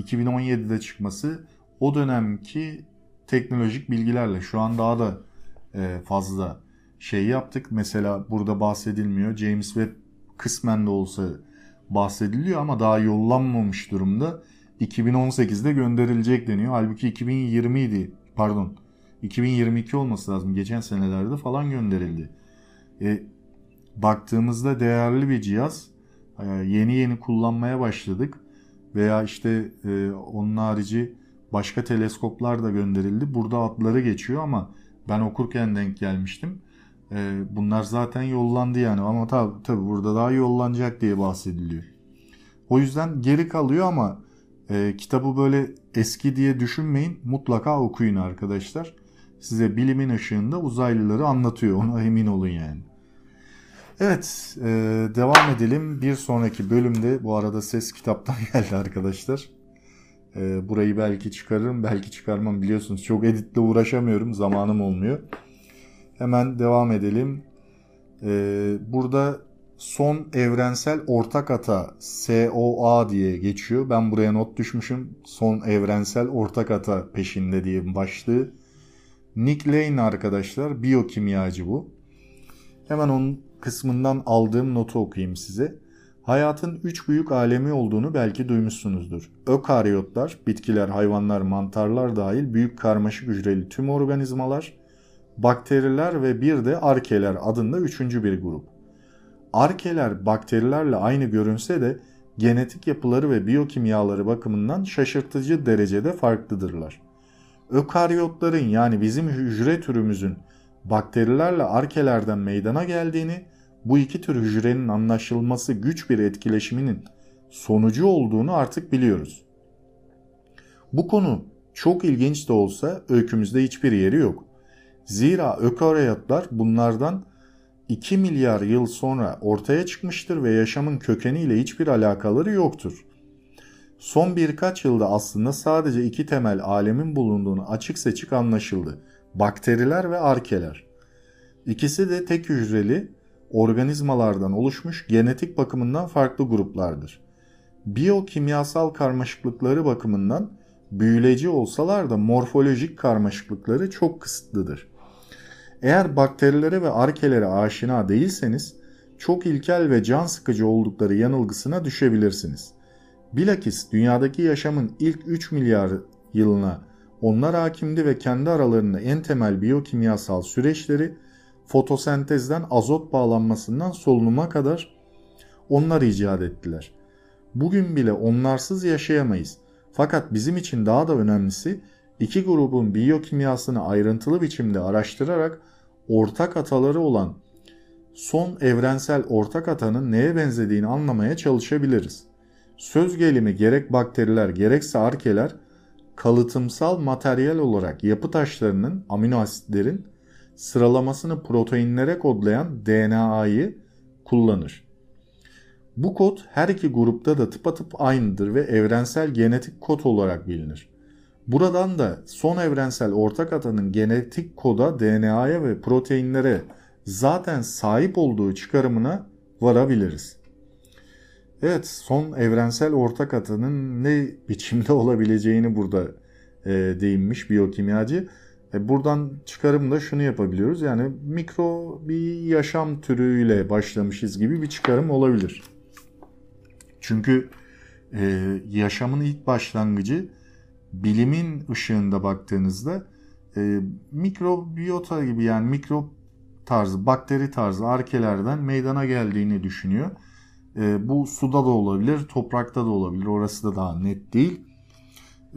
Speaker 1: 2017'de çıkması o dönemki teknolojik bilgilerle şu an daha da e, fazla şey yaptık. Mesela burada bahsedilmiyor. James Webb kısmen de olsa bahsediliyor ama daha yollanmamış durumda. 2018'de gönderilecek deniyor. Halbuki 2020 idi. Pardon. 2022 olması lazım. Geçen senelerde falan gönderildi. E, baktığımızda değerli bir cihaz. E, yeni yeni kullanmaya başladık. Veya işte e, onun harici başka teleskoplar da gönderildi. Burada adları geçiyor ama ben okurken denk gelmiştim. E, bunlar zaten yollandı yani ama tabi tabi burada daha yollanacak diye bahsediliyor. O yüzden geri kalıyor ama e, kitabı böyle eski diye düşünmeyin. Mutlaka okuyun arkadaşlar. Size bilimin ışığında uzaylıları anlatıyor. Ona emin olun yani. Evet e, devam edelim. Bir sonraki bölümde bu arada ses kitaptan geldi arkadaşlar. E, burayı belki çıkarırım belki çıkarmam biliyorsunuz. Çok editle uğraşamıyorum zamanım olmuyor. Hemen devam edelim. Ee, burada son evrensel ortak ata SOA diye geçiyor. Ben buraya not düşmüşüm. Son evrensel ortak ata peşinde diye başlığı. Nick Lane arkadaşlar biyokimyacı bu. Hemen onun kısmından aldığım notu okuyayım size. Hayatın üç büyük alemi olduğunu belki duymuşsunuzdur. Ökaryotlar, bitkiler, hayvanlar, mantarlar dahil büyük karmaşık hücreli tüm organizmalar, bakteriler ve bir de arkeler adında üçüncü bir grup. Arkeler bakterilerle aynı görünse de genetik yapıları ve biyokimyaları bakımından şaşırtıcı derecede farklıdırlar. Ökaryotların yani bizim hücre türümüzün bakterilerle arkelerden meydana geldiğini, bu iki tür hücrenin anlaşılması güç bir etkileşiminin sonucu olduğunu artık biliyoruz. Bu konu çok ilginç de olsa öykümüzde hiçbir yeri yok. Zira ökaryotlar bunlardan 2 milyar yıl sonra ortaya çıkmıştır ve yaşamın kökeniyle hiçbir alakaları yoktur. Son birkaç yılda aslında sadece iki temel alemin bulunduğunu açık seçik anlaşıldı. Bakteriler ve arkeler. İkisi de tek hücreli organizmalardan oluşmuş genetik bakımından farklı gruplardır. Biyokimyasal karmaşıklıkları bakımından büyüleci olsalar da morfolojik karmaşıklıkları çok kısıtlıdır. Eğer bakterilere ve arkelere aşina değilseniz çok ilkel ve can sıkıcı oldukları yanılgısına düşebilirsiniz. Bilakis dünyadaki yaşamın ilk 3 milyar yılına onlar hakimdi ve kendi aralarında en temel biyokimyasal süreçleri fotosentezden azot bağlanmasından solunuma kadar onlar icat ettiler. Bugün bile onlarsız yaşayamayız. Fakat bizim için daha da önemlisi iki grubun biyokimyasını ayrıntılı biçimde araştırarak ortak ataları olan son evrensel ortak atanın neye benzediğini anlamaya çalışabiliriz. Söz gelimi gerek bakteriler gerekse arkeler kalıtımsal materyal olarak yapı taşlarının amino asitlerin sıralamasını proteinlere kodlayan DNA'yı kullanır. Bu kod her iki grupta da tıpatıp aynıdır ve evrensel genetik kod olarak bilinir. Buradan da son evrensel ortak atanın genetik koda DNA'ya ve proteinlere zaten sahip olduğu çıkarımına varabiliriz. Evet son evrensel ortak atanın ne biçimde olabileceğini burada e, değinmiş biyokimyacı. E, buradan çıkarım da şunu yapabiliyoruz. Yani mikro bir yaşam türüyle başlamışız gibi bir çıkarım olabilir. Çünkü e, yaşamın ilk başlangıcı bilimin ışığında baktığınızda e, mikrobiyota gibi yani mikrop tarzı, bakteri tarzı arkelerden meydana geldiğini düşünüyor. E, bu suda da olabilir, toprakta da olabilir. Orası da daha net değil.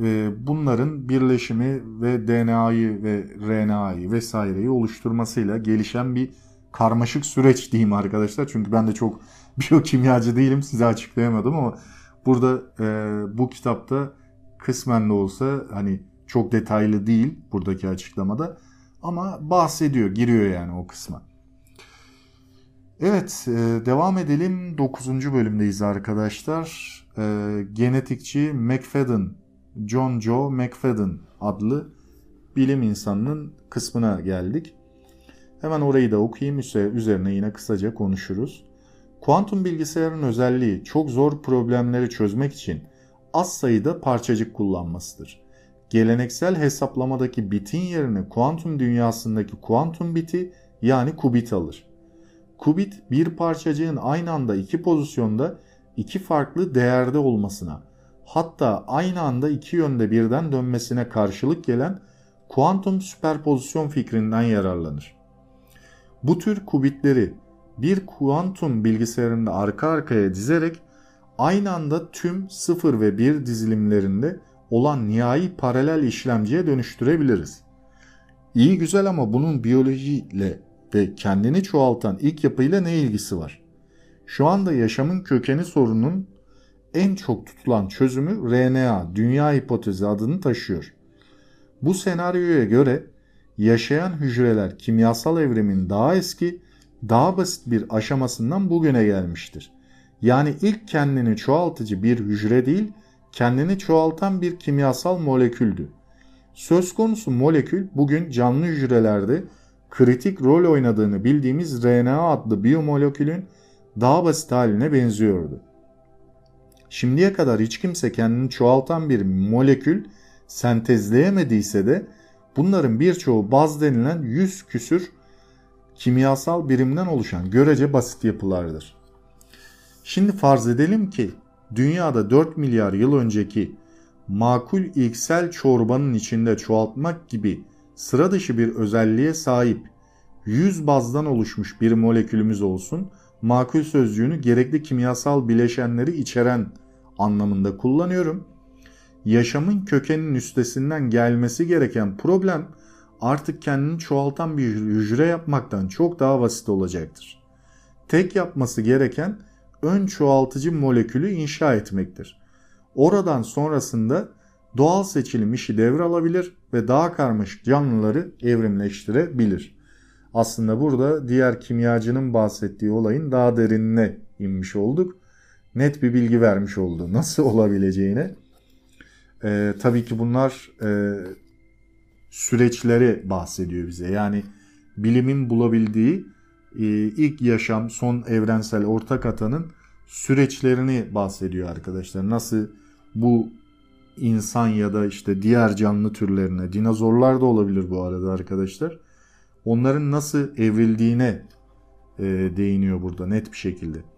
Speaker 1: E, bunların birleşimi ve DNA'yı ve RNA'yı vesaireyi oluşturmasıyla gelişen bir karmaşık süreç diyeyim arkadaşlar. Çünkü ben de çok biyokimyacı değilim size açıklayamadım ama burada e, bu kitapta kısmen de olsa hani çok detaylı değil buradaki açıklamada ama bahsediyor, giriyor yani o kısma. Evet, e, devam edelim. 9. bölümdeyiz arkadaşlar. E, genetikçi McFadden, John Joe McFadden adlı bilim insanının kısmına geldik. Hemen orayı da okuyayım, üzerine yine kısaca konuşuruz. Kuantum bilgisayarın özelliği çok zor problemleri çözmek için az sayıda parçacık kullanmasıdır. Geleneksel hesaplamadaki bitin yerine kuantum dünyasındaki kuantum biti yani kubit alır. Kubit bir parçacığın aynı anda iki pozisyonda iki farklı değerde olmasına hatta aynı anda iki yönde birden dönmesine karşılık gelen kuantum süperpozisyon fikrinden yararlanır. Bu tür kubitleri bir kuantum bilgisayarında arka arkaya dizerek aynı anda tüm 0 ve 1 dizilimlerinde olan nihai paralel işlemciye dönüştürebiliriz. İyi güzel ama bunun biyolojiyle ve kendini çoğaltan ilk yapıyla ne ilgisi var? Şu anda yaşamın kökeni sorunun en çok tutulan çözümü RNA, dünya hipotezi adını taşıyor. Bu senaryoya göre yaşayan hücreler kimyasal evrimin daha eski, daha basit bir aşamasından bugüne gelmiştir. Yani ilk kendini çoğaltıcı bir hücre değil, kendini çoğaltan bir kimyasal moleküldü. Söz konusu molekül bugün canlı hücrelerde kritik rol oynadığını bildiğimiz RNA adlı biyomolekülün daha basit haline benziyordu. Şimdiye kadar hiç kimse kendini çoğaltan bir molekül sentezleyemediyse de bunların birçoğu baz denilen yüz küsür kimyasal birimden oluşan görece basit yapılardır. Şimdi farz edelim ki dünyada 4 milyar yıl önceki makul ilksel çorbanın içinde çoğaltmak gibi sıra dışı bir özelliğe sahip 100 bazdan oluşmuş bir molekülümüz olsun, makul sözcüğünü gerekli kimyasal bileşenleri içeren anlamında kullanıyorum. Yaşamın kökenin üstesinden gelmesi gereken problem artık kendini çoğaltan bir hücre yapmaktan çok daha basit olacaktır. Tek yapması gereken ön çoğaltıcı molekülü inşa etmektir. Oradan sonrasında doğal seçilim işi devralabilir ve daha karmaşık canlıları evrimleştirebilir. Aslında burada diğer kimyacının bahsettiği olayın daha derinine inmiş olduk. Net bir bilgi vermiş oldu nasıl olabileceğine. Ee, tabii ki bunlar e, süreçleri bahsediyor bize. Yani bilimin bulabildiği e, ilk yaşam, son evrensel ortak atanın süreçlerini bahsediyor arkadaşlar. Nasıl bu insan ya da işte diğer canlı türlerine, dinozorlar da olabilir bu arada arkadaşlar. Onların nasıl evrildiğine e, değiniyor burada net bir şekilde.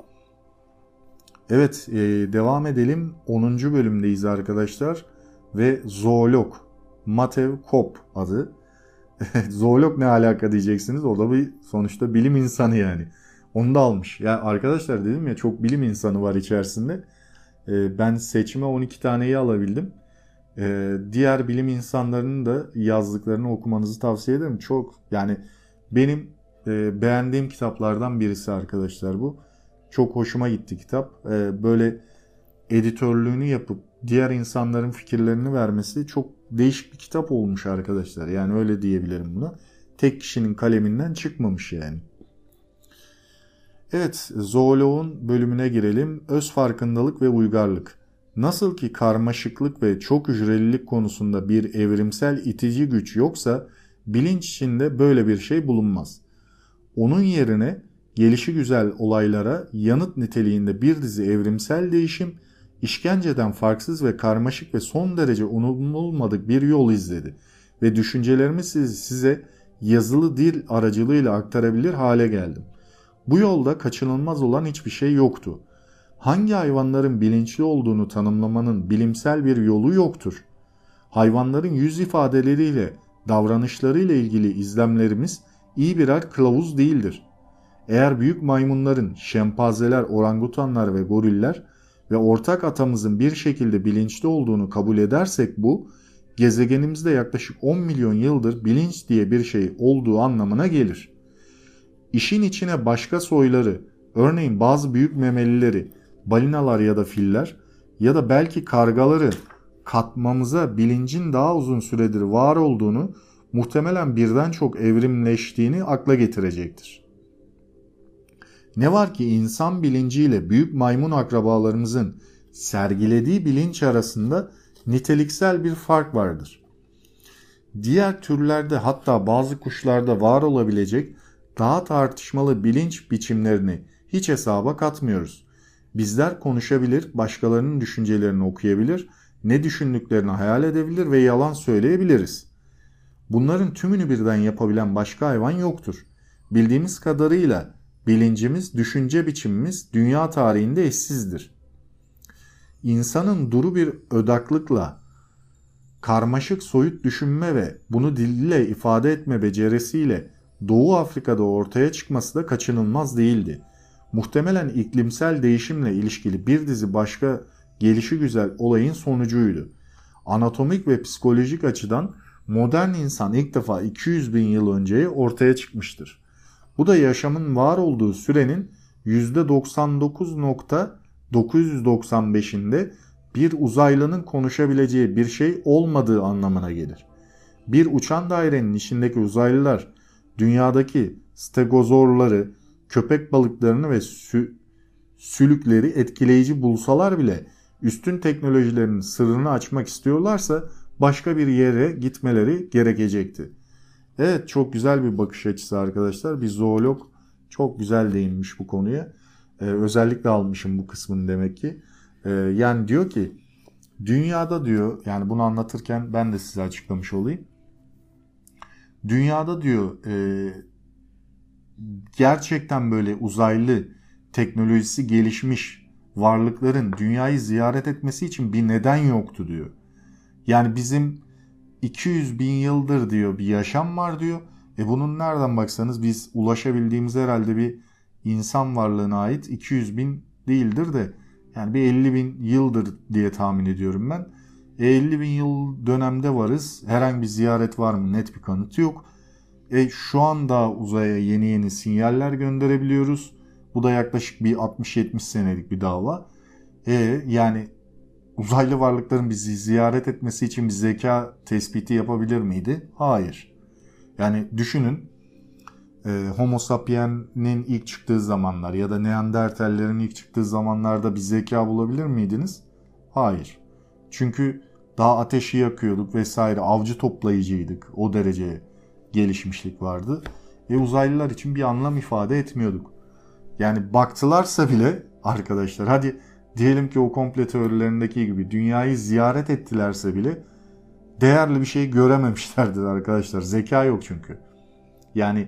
Speaker 1: Evet e, devam edelim. 10. bölümdeyiz arkadaşlar ve zoolog Matev Kop adı. Zoolog ne alaka diyeceksiniz. O da bir sonuçta bilim insanı yani. Onu da almış. Ya arkadaşlar dedim ya çok bilim insanı var içerisinde. Ee, ben seçime 12 taneyi alabildim. Ee, diğer bilim insanlarının da yazdıklarını okumanızı tavsiye ederim. Çok yani benim e, beğendiğim kitaplardan birisi arkadaşlar bu. Çok hoşuma gitti kitap. Ee, böyle editörlüğünü yapıp diğer insanların fikirlerini vermesi çok değişik bir kitap olmuş arkadaşlar. Yani öyle diyebilirim buna. Tek kişinin kaleminden çıkmamış yani. Evet, zooloğun bölümüne girelim. Öz farkındalık ve uygarlık. Nasıl ki karmaşıklık ve çok hücrelilik konusunda bir evrimsel itici güç yoksa bilinç içinde böyle bir şey bulunmaz. Onun yerine gelişi güzel olaylara yanıt niteliğinde bir dizi evrimsel değişim işkenceden farksız ve karmaşık ve son derece unutulmadık bir yol izledi ve düşüncelerimi size yazılı dil aracılığıyla aktarabilir hale geldim. Bu yolda kaçınılmaz olan hiçbir şey yoktu. Hangi hayvanların bilinçli olduğunu tanımlamanın bilimsel bir yolu yoktur. Hayvanların yüz ifadeleriyle, davranışlarıyla ilgili izlemlerimiz iyi birer kılavuz değildir. Eğer büyük maymunların, şempanzeler, orangutanlar ve goriller ve ortak atamızın bir şekilde bilinçli olduğunu kabul edersek bu, gezegenimizde yaklaşık 10 milyon yıldır bilinç diye bir şey olduğu anlamına gelir. İşin içine başka soyları, örneğin bazı büyük memelileri, balinalar ya da filler ya da belki kargaları katmamıza bilincin daha uzun süredir var olduğunu, muhtemelen birden çok evrimleştiğini akla getirecektir. Ne var ki insan bilinciyle büyük maymun akrabalarımızın sergilediği bilinç arasında niteliksel bir fark vardır. Diğer türlerde hatta bazı kuşlarda var olabilecek daha tartışmalı bilinç biçimlerini hiç hesaba katmıyoruz. Bizler konuşabilir, başkalarının düşüncelerini okuyabilir, ne düşündüklerini hayal edebilir ve yalan söyleyebiliriz. Bunların tümünü birden yapabilen başka hayvan yoktur. Bildiğimiz kadarıyla bilincimiz, düşünce biçimimiz dünya tarihinde eşsizdir. İnsanın duru bir ödaklıkla, karmaşık soyut düşünme ve bunu dille ifade etme becerisiyle Doğu Afrika'da ortaya çıkması da kaçınılmaz değildi. Muhtemelen iklimsel değişimle ilişkili bir dizi başka gelişi güzel olayın sonucuydu. Anatomik ve psikolojik açıdan modern insan ilk defa 200 bin yıl önce ortaya çıkmıştır. Bu da yaşamın var olduğu sürenin %99.995'inde bir uzaylının konuşabileceği bir şey olmadığı anlamına gelir. Bir uçan dairenin içindeki uzaylılar dünyadaki stegozorları, köpek balıklarını ve sü sülükleri etkileyici bulsalar bile üstün teknolojilerin sırrını açmak istiyorlarsa başka bir yere gitmeleri gerekecekti. Evet çok güzel bir bakış açısı arkadaşlar. Bir zoolog çok güzel değinmiş bu konuya. Ee, özellikle almışım bu kısmını demek ki. Ee, yani diyor ki dünyada diyor yani bunu anlatırken ben de size açıklamış olayım. Dünyada diyor e, gerçekten böyle uzaylı teknolojisi gelişmiş varlıkların dünyayı ziyaret etmesi için bir neden yoktu diyor. Yani bizim 200 bin yıldır diyor bir yaşam var diyor. E bunun nereden baksanız biz ulaşabildiğimiz herhalde bir insan varlığına ait 200 bin değildir de yani bir 50 bin yıldır diye tahmin ediyorum ben. E 50 bin yıl dönemde varız. Herhangi bir ziyaret var mı? Net bir kanıt yok. E şu anda uzaya yeni yeni sinyaller gönderebiliyoruz. Bu da yaklaşık bir 60-70 senelik bir dava. E yani uzaylı varlıkların bizi ziyaret etmesi için bir zeka tespiti yapabilir miydi? Hayır. Yani düşünün e, Homo sapiens'in ilk çıktığı zamanlar ya da Neandertallerin ilk çıktığı zamanlarda bir zeka bulabilir miydiniz? Hayır. Çünkü daha ateşi yakıyorduk vesaire avcı toplayıcıydık. O derece gelişmişlik vardı. Ve uzaylılar için bir anlam ifade etmiyorduk. Yani baktılarsa bile arkadaşlar hadi diyelim ki o komple teorilerindeki gibi dünyayı ziyaret ettilerse bile değerli bir şey görememişlerdir arkadaşlar. Zeka yok çünkü. Yani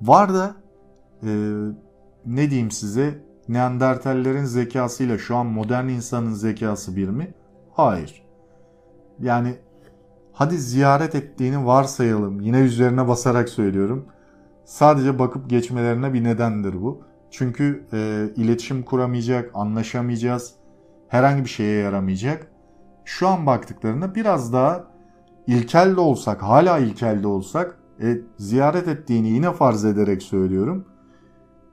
Speaker 1: var da e, ne diyeyim size Neandertallerin zekasıyla şu an modern insanın zekası bir mi? Hayır. Yani hadi ziyaret ettiğini varsayalım. Yine üzerine basarak söylüyorum. Sadece bakıp geçmelerine bir nedendir bu. Çünkü e, iletişim kuramayacak, anlaşamayacağız. Herhangi bir şeye yaramayacak. Şu an baktıklarında biraz daha ilkel de olsak, hala ilkel de olsak e, ziyaret ettiğini yine farz ederek söylüyorum.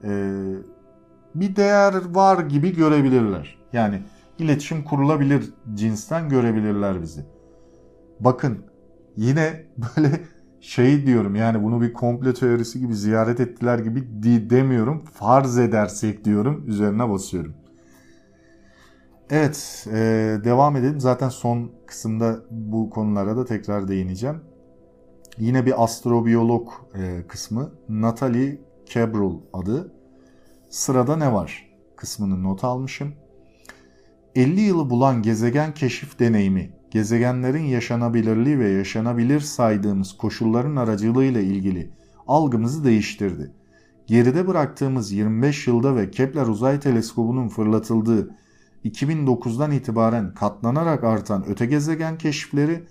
Speaker 1: E, bir değer var gibi görebilirler. Yani iletişim kurulabilir cinsten görebilirler bizi. Bakın yine böyle şey diyorum yani bunu bir komple teorisi gibi ziyaret ettiler gibi demiyorum. Farz edersek diyorum üzerine basıyorum. Evet e, devam edelim. Zaten son kısımda bu konulara da tekrar değineceğim. Yine bir astrobiyolog e, kısmı. Natalie Cabrol adı. Sırada ne var? Kısmını not almışım. 50 yılı bulan gezegen keşif deneyimi, gezegenlerin yaşanabilirliği ve yaşanabilir saydığımız koşulların aracılığıyla ilgili algımızı değiştirdi. Geride bıraktığımız 25 yılda ve Kepler Uzay Teleskobu'nun fırlatıldığı 2009'dan itibaren katlanarak artan öte gezegen keşifleri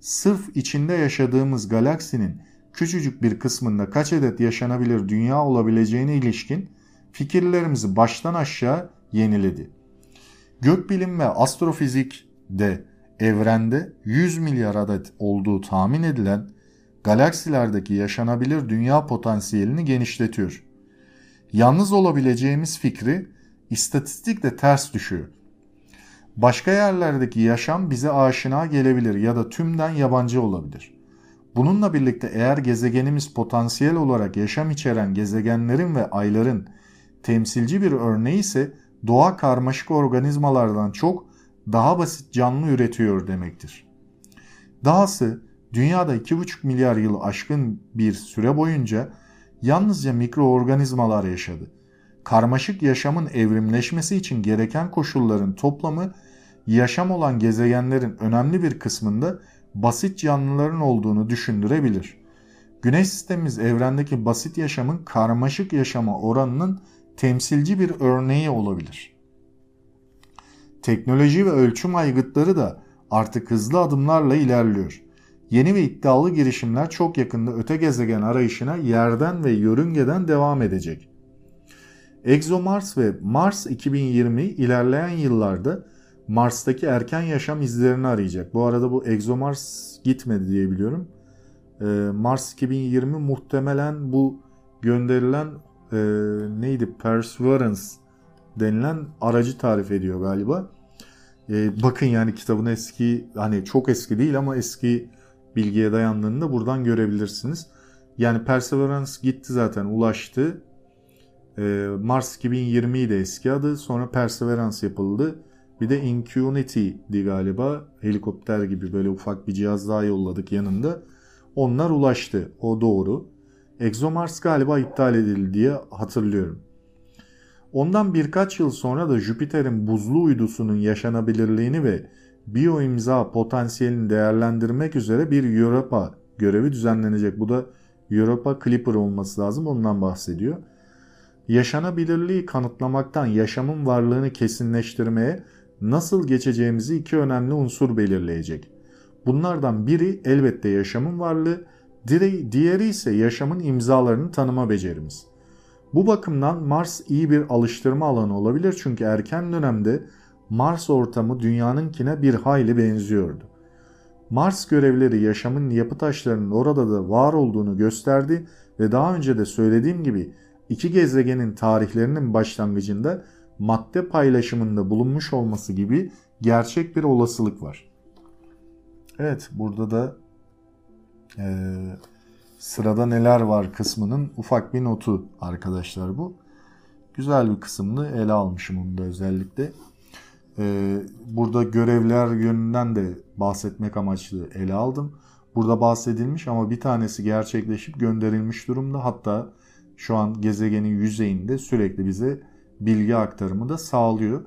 Speaker 1: sırf içinde yaşadığımız galaksinin küçücük bir kısmında kaç adet yaşanabilir dünya olabileceğine ilişkin fikirlerimizi baştan aşağı yeniledi. Gökbilim ve astrofizik de evrende 100 milyar adet olduğu tahmin edilen galaksilerdeki yaşanabilir dünya potansiyelini genişletiyor. Yalnız olabileceğimiz fikri istatistikle ters düşüyor. Başka yerlerdeki yaşam bize aşina gelebilir ya da tümden yabancı olabilir. Bununla birlikte eğer gezegenimiz potansiyel olarak yaşam içeren gezegenlerin ve ayların temsilci bir örneği ise doğa karmaşık organizmalardan çok daha basit canlı üretiyor demektir. Dahası dünyada 2,5 milyar yıl aşkın bir süre boyunca yalnızca mikroorganizmalar yaşadı. Karmaşık yaşamın evrimleşmesi için gereken koşulların toplamı yaşam olan gezegenlerin önemli bir kısmında basit canlıların olduğunu düşündürebilir. Güneş sistemimiz evrendeki basit yaşamın karmaşık yaşama oranının temsilci bir örneği olabilir. Teknoloji ve ölçüm aygıtları da artık hızlı adımlarla ilerliyor. Yeni ve iddialı girişimler çok yakında öte gezegen arayışına yerden ve yörüngeden devam edecek. ExoMars ve Mars 2020 ilerleyen yıllarda Mars'taki erken yaşam izlerini arayacak. Bu arada bu ExoMars gitmedi diye biliyorum. Ee, Mars 2020 muhtemelen bu gönderilen e, neydi Perseverance denilen aracı tarif ediyor galiba. E, bakın yani kitabın eski hani çok eski değil ama eski bilgiye dayandığını da buradan görebilirsiniz. Yani Perseverance gitti zaten ulaştı. E, Mars 2020 de eski adı. Sonra Perseverance yapıldı. Bir de Ingenuity'di galiba. Helikopter gibi böyle ufak bir cihaz daha yolladık yanında. Onlar ulaştı. O doğru. ExoMars galiba iptal edildi diye hatırlıyorum. Ondan birkaç yıl sonra da Jüpiter'in buzlu uydusunun yaşanabilirliğini ve bioimza potansiyelini değerlendirmek üzere bir Europa görevi düzenlenecek. Bu da Europa Clipper olması lazım ondan bahsediyor. Yaşanabilirliği kanıtlamaktan yaşamın varlığını kesinleştirmeye nasıl geçeceğimizi iki önemli unsur belirleyecek. Bunlardan biri elbette yaşamın varlığı, diğeri ise yaşamın imzalarını tanıma becerimiz. Bu bakımdan Mars iyi bir alıştırma alanı olabilir çünkü erken dönemde Mars ortamı dünyanınkine bir hayli benziyordu. Mars görevleri yaşamın yapı taşlarının orada da var olduğunu gösterdi ve daha önce de söylediğim gibi iki gezegenin tarihlerinin başlangıcında madde paylaşımında bulunmuş olması gibi gerçek bir olasılık var. Evet burada da e, sırada neler var kısmının ufak bir notu arkadaşlar bu. Güzel bir kısmını ele almışım onu da özellikle. E, burada görevler yönünden de bahsetmek amaçlı ele aldım. Burada bahsedilmiş ama bir tanesi gerçekleşip gönderilmiş durumda. Hatta şu an gezegenin yüzeyinde sürekli bize bilgi aktarımı da sağlıyor.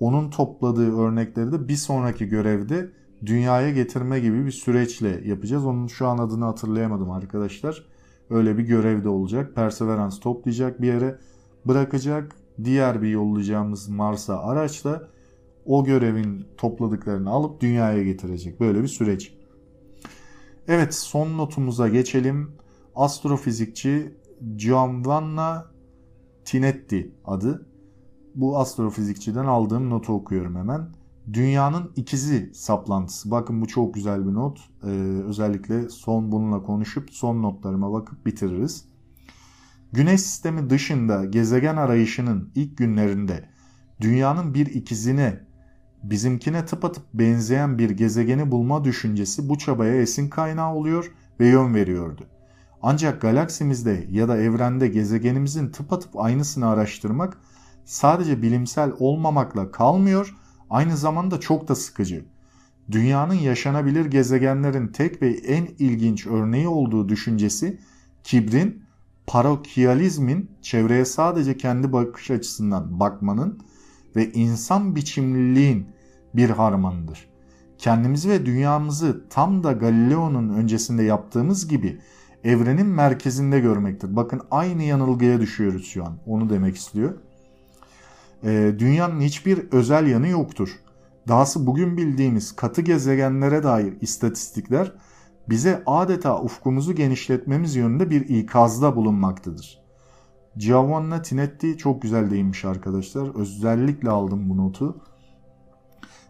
Speaker 1: Onun topladığı örnekleri de bir sonraki görevde dünyaya getirme gibi bir süreçle yapacağız. Onun şu an adını hatırlayamadım arkadaşlar. Öyle bir görev de olacak. Perseverance toplayacak bir yere bırakacak. Diğer bir yollayacağımız Mars'a araçla o görevin topladıklarını alıp dünyaya getirecek. Böyle bir süreç. Evet son notumuza geçelim. Astrofizikçi Giovanna Tinetti adı. Bu astrofizikçiden aldığım notu okuyorum hemen. Dünyanın ikizi saplantısı. Bakın bu çok güzel bir not. Ee, özellikle son bununla konuşup son notlarıma bakıp bitiririz. Güneş sistemi dışında gezegen arayışının ilk günlerinde dünyanın bir ikizine bizimkine tıpatıp benzeyen bir gezegeni bulma düşüncesi bu çabaya esin kaynağı oluyor ve yön veriyordu. Ancak galaksimizde ya da evrende gezegenimizin tıpatıp aynısını araştırmak sadece bilimsel olmamakla kalmıyor, aynı zamanda çok da sıkıcı. Dünyanın yaşanabilir gezegenlerin tek ve en ilginç örneği olduğu düşüncesi kibrin, parokyalizmin, çevreye sadece kendi bakış açısından bakmanın ve insan biçimliliğin bir harmanıdır. Kendimizi ve dünyamızı tam da Galileo'nun öncesinde yaptığımız gibi evrenin merkezinde görmektir. Bakın aynı yanılgıya düşüyoruz şu an. Onu demek istiyor. Ee, dünyanın hiçbir özel yanı yoktur. Dahası bugün bildiğimiz katı gezegenlere dair istatistikler bize adeta ufkumuzu genişletmemiz yönünde bir ikazda bulunmaktadır. Giovanna Tinetti çok güzel değinmiş arkadaşlar. Özellikle aldım bu notu.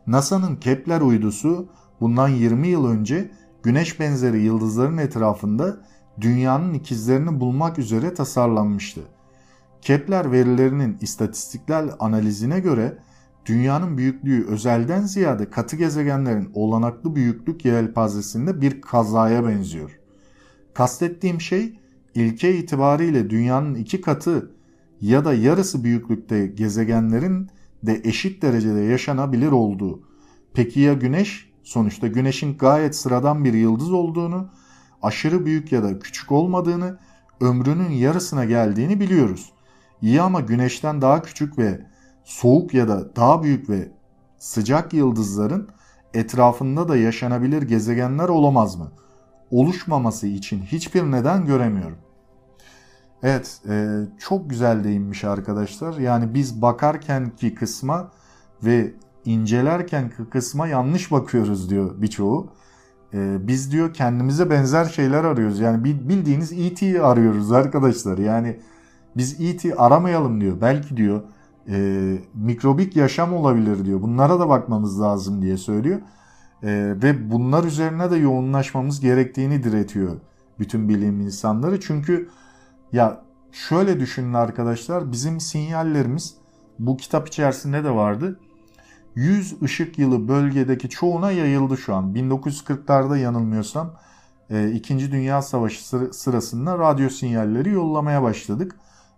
Speaker 1: NASA'nın Kepler uydusu bundan 20 yıl önce güneş benzeri yıldızların etrafında dünyanın ikizlerini bulmak üzere tasarlanmıştı. Kepler verilerinin istatistiksel analizine göre dünyanın büyüklüğü özelden ziyade katı gezegenlerin olanaklı büyüklük yelpazesinde bir kazaya benziyor. Kastettiğim şey ilke itibariyle dünyanın iki katı ya da yarısı büyüklükte gezegenlerin de eşit derecede yaşanabilir olduğu. Peki ya güneş? Sonuçta güneşin gayet sıradan bir yıldız olduğunu, aşırı büyük ya da küçük olmadığını, ömrünün yarısına geldiğini biliyoruz. İyi ama güneşten daha küçük ve soğuk ya da daha büyük ve sıcak yıldızların etrafında da yaşanabilir gezegenler olamaz mı? Oluşmaması için hiçbir neden göremiyorum. Evet e, çok güzel değinmiş arkadaşlar. Yani biz bakarken ki kısma ve incelerken ki kısma yanlış bakıyoruz diyor birçoğu. E, biz diyor kendimize benzer şeyler arıyoruz. Yani bildiğiniz E.T. arıyoruz arkadaşlar. Yani biz E.T. aramayalım diyor. Belki diyor e, mikrobik yaşam olabilir diyor. Bunlara da bakmamız lazım diye söylüyor. E, ve bunlar üzerine de yoğunlaşmamız gerektiğini diretiyor bütün bilim insanları. Çünkü ya şöyle düşünün arkadaşlar bizim sinyallerimiz bu kitap içerisinde de vardı. 100 ışık yılı bölgedeki çoğuna yayıldı şu an. 1940'larda yanılmıyorsam 2. E, Dünya Savaşı sırasında radyo sinyalleri yollamaya başladık.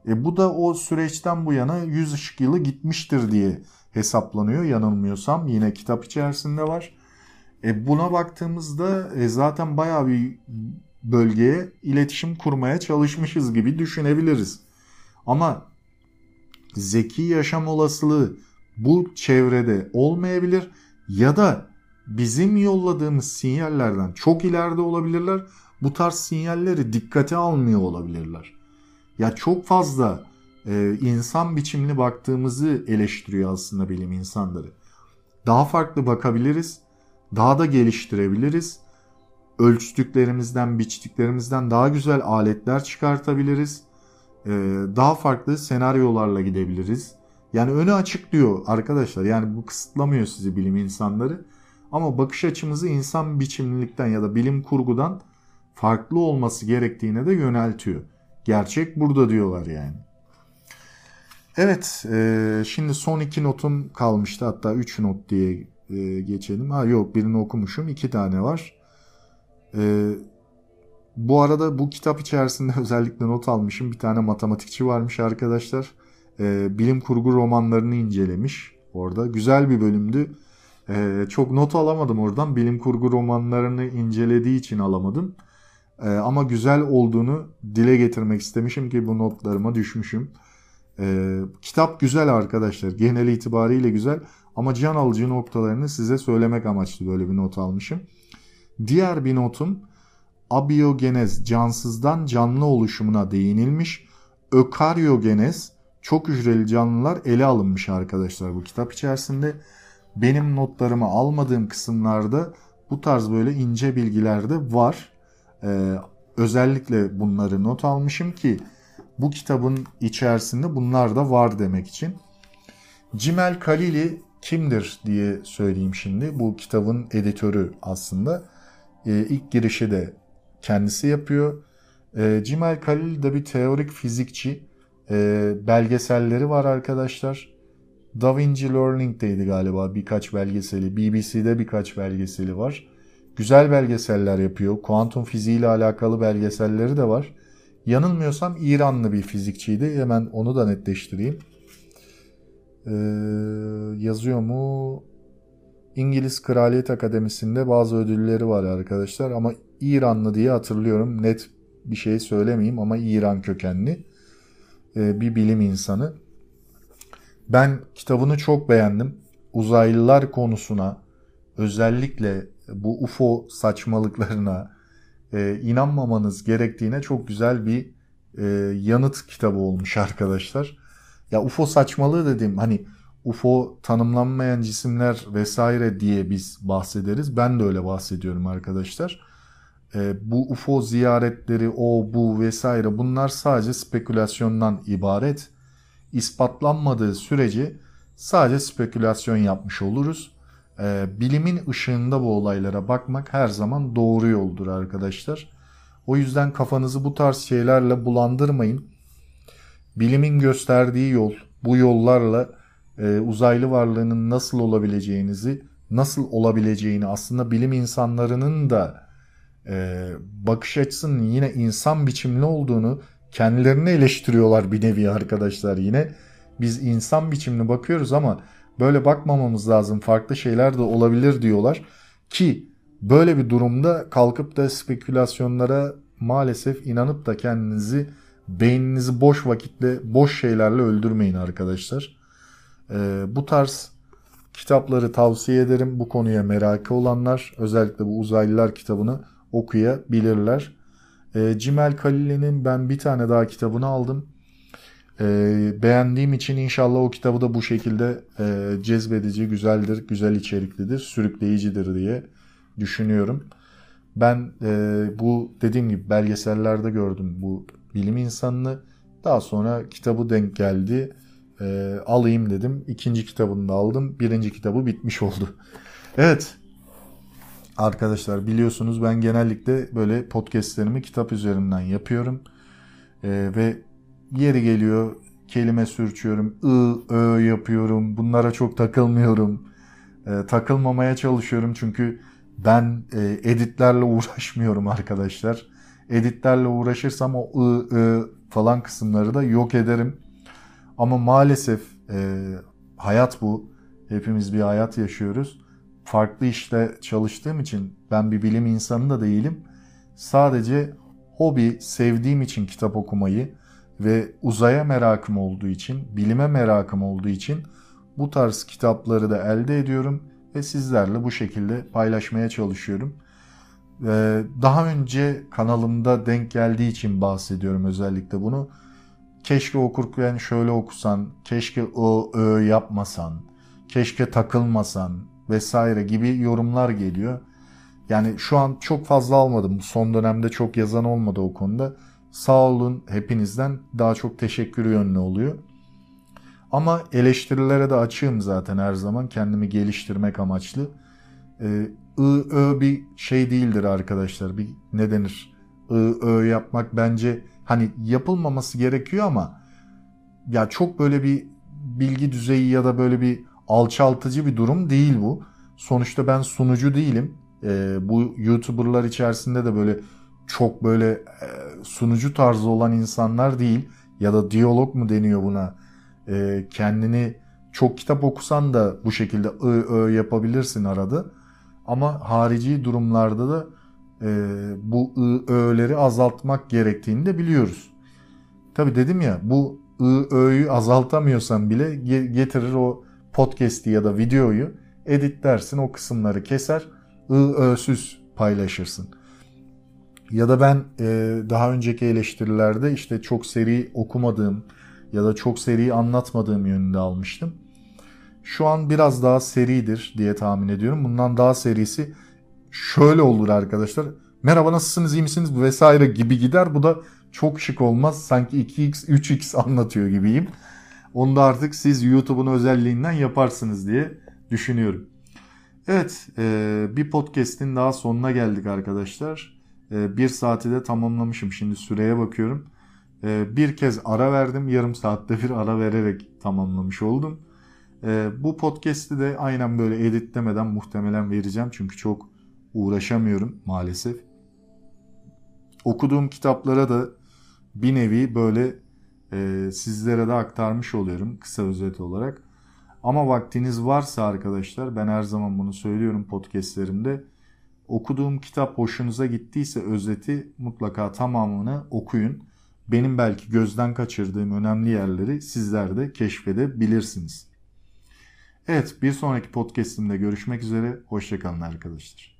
Speaker 1: E bu da o süreçten bu yana 100 ışık yılı gitmiştir diye hesaplanıyor yanılmıyorsam. Yine kitap içerisinde var. E buna baktığımızda e zaten bayağı bir bölgeye iletişim kurmaya çalışmışız gibi düşünebiliriz. Ama zeki yaşam olasılığı bu çevrede olmayabilir ya da bizim yolladığımız sinyallerden çok ileride olabilirler. Bu tarz sinyalleri dikkate almıyor olabilirler. Ya çok fazla e, insan biçimli baktığımızı eleştiriyor aslında bilim insanları. Daha farklı bakabiliriz, daha da geliştirebiliriz ölçtüklerimizden, biçtiklerimizden daha güzel aletler çıkartabiliriz. Ee, daha farklı senaryolarla gidebiliriz. Yani önü açık diyor arkadaşlar. Yani bu kısıtlamıyor sizi bilim insanları. Ama bakış açımızı insan biçimlilikten ya da bilim kurgudan farklı olması gerektiğine de yöneltiyor. Gerçek burada diyorlar yani. Evet, e, şimdi son iki notum kalmıştı. Hatta üç not diye e, geçelim. Ha yok birini okumuşum. iki tane var. Ee, bu arada bu kitap içerisinde özellikle not almışım. Bir tane matematikçi varmış arkadaşlar. Ee, bilim kurgu romanlarını incelemiş orada. Güzel bir bölümdü. Ee, çok not alamadım oradan. Bilim kurgu romanlarını incelediği için alamadım. Ee, ama güzel olduğunu dile getirmek istemişim ki bu notlarıma düşmüşüm. Ee, kitap güzel arkadaşlar. Genel itibariyle güzel. Ama can alıcı noktalarını size söylemek amaçlı böyle bir not almışım. Diğer bir notum abiyogenez cansızdan canlı oluşumuna değinilmiş. Ökaryogenez çok hücreli canlılar ele alınmış arkadaşlar bu kitap içerisinde. Benim notlarımı almadığım kısımlarda bu tarz böyle ince bilgiler de var. Ee, özellikle bunları not almışım ki bu kitabın içerisinde bunlar da var demek için. Cimel Kalili kimdir diye söyleyeyim şimdi. Bu kitabın editörü aslında. Ee, ilk girişi de kendisi yapıyor. Ee, Cimel Kalil de bir teorik fizikçi. Ee, belgeselleri var arkadaşlar. Da Vinci Learning'deydi galiba birkaç belgeseli. BBC'de birkaç belgeseli var. Güzel belgeseller yapıyor. Kuantum fiziği ile alakalı belgeselleri de var. Yanılmıyorsam İranlı bir fizikçiydi. Hemen onu da netleştireyim. Ee, yazıyor mu? İngiliz Kraliyet Akademisi'nde bazı ödülleri var arkadaşlar ama İranlı diye hatırlıyorum. Net bir şey söylemeyeyim ama İran kökenli ee, bir bilim insanı. Ben kitabını çok beğendim. Uzaylılar konusuna özellikle bu UFO saçmalıklarına e, inanmamanız gerektiğine çok güzel bir e, yanıt kitabı olmuş arkadaşlar. Ya UFO saçmalığı dediğim hani UFO tanımlanmayan cisimler vesaire diye biz bahsederiz. Ben de öyle bahsediyorum arkadaşlar. E, bu UFO ziyaretleri o bu vesaire bunlar sadece spekülasyondan ibaret. İspatlanmadığı sürece sadece spekülasyon yapmış oluruz. E, bilimin ışığında bu olaylara bakmak her zaman doğru yoldur arkadaşlar. O yüzden kafanızı bu tarz şeylerle bulandırmayın. Bilimin gösterdiği yol, bu yollarla e, uzaylı varlığının nasıl olabileceğinizi, nasıl olabileceğini aslında bilim insanlarının da e, bakış açısının yine insan biçimli olduğunu kendilerini eleştiriyorlar bir nevi arkadaşlar yine. Biz insan biçimli bakıyoruz ama böyle bakmamamız lazım. Farklı şeyler de olabilir diyorlar. Ki böyle bir durumda kalkıp da spekülasyonlara maalesef inanıp da kendinizi beyninizi boş vakitle boş şeylerle öldürmeyin arkadaşlar. Ee, bu tarz kitapları tavsiye ederim. Bu konuya merakı olanlar özellikle bu uzaylılar kitabını okuyabilirler. E, Cimel Kalili'nin ben bir tane daha kitabını aldım. E, beğendiğim için inşallah o kitabı da bu şekilde e, cezbedici, güzeldir, güzel içeriklidir, sürükleyicidir diye düşünüyorum. Ben e, bu dediğim gibi belgesellerde gördüm bu bilim insanını. Daha sonra kitabı denk geldi. E, alayım dedim. İkinci kitabını da aldım. Birinci kitabı bitmiş oldu. Evet Arkadaşlar biliyorsunuz ben genellikle böyle podcastlerimi kitap üzerinden yapıyorum. Ee, ve yeri geliyor kelime sürçüyorum, ı, ö yapıyorum. Bunlara çok takılmıyorum. Ee, takılmamaya çalışıyorum çünkü ben e, editlerle uğraşmıyorum arkadaşlar. Editlerle uğraşırsam o ı, ı falan kısımları da yok ederim. Ama maalesef e, hayat bu. Hepimiz bir hayat yaşıyoruz farklı işte çalıştığım için ben bir bilim insanı da değilim. Sadece hobi, sevdiğim için kitap okumayı ve uzaya merakım olduğu için, bilime merakım olduğu için bu tarz kitapları da elde ediyorum ve sizlerle bu şekilde paylaşmaya çalışıyorum. Daha önce kanalımda denk geldiği için bahsediyorum özellikle bunu. Keşke okurken şöyle okusan, keşke o ö yapmasan, keşke takılmasan, vesaire gibi yorumlar geliyor. Yani şu an çok fazla almadım. Son dönemde çok yazan olmadı o konuda. Sağ olun hepinizden daha çok teşekkür yönlü oluyor. Ama eleştirilere de açığım zaten her zaman kendimi geliştirmek amaçlı. Ee, I, Ö bir şey değildir arkadaşlar. Bir ne denir? I, Ö yapmak bence hani yapılmaması gerekiyor ama ya çok böyle bir bilgi düzeyi ya da böyle bir alçaltıcı bir durum değil bu. Sonuçta ben sunucu değilim. E, bu YouTuber'lar içerisinde de böyle çok böyle e, sunucu tarzı olan insanlar değil ya da diyalog mu deniyor buna? E, kendini çok kitap okusan da bu şekilde ı ö yapabilirsin arada. Ama harici durumlarda da e, bu ı ö'leri azaltmak gerektiğini de biliyoruz. Tabi dedim ya bu ı ö'yü azaltamıyorsan bile getirir o podcast'i ya da videoyu editlersin o kısımları keser ı ösüz paylaşırsın. Ya da ben e, daha önceki eleştirilerde işte çok seri okumadığım ya da çok seri anlatmadığım yönünde almıştım. Şu an biraz daha seridir diye tahmin ediyorum. Bundan daha serisi şöyle olur arkadaşlar. Merhaba nasılsınız iyi misiniz vesaire gibi gider. Bu da çok şık olmaz. Sanki 2x 3x anlatıyor gibiyim. Onu da artık siz YouTube'un özelliğinden yaparsınız diye düşünüyorum. Evet e, bir podcast'in daha sonuna geldik arkadaşlar. E, bir saati de tamamlamışım. Şimdi süreye bakıyorum. E, bir kez ara verdim. Yarım saatte bir ara vererek tamamlamış oldum. Bu podcast'i de aynen böyle editlemeden muhtemelen vereceğim. Çünkü çok uğraşamıyorum maalesef. Okuduğum kitaplara da bir nevi böyle sizlere de aktarmış oluyorum kısa özet olarak. Ama vaktiniz varsa arkadaşlar ben her zaman bunu söylüyorum podcastlerimde. Okuduğum kitap hoşunuza gittiyse özeti mutlaka tamamını okuyun. Benim belki gözden kaçırdığım önemli yerleri sizler de keşfedebilirsiniz. Evet bir sonraki podcastimde görüşmek üzere. Hoşçakalın arkadaşlar.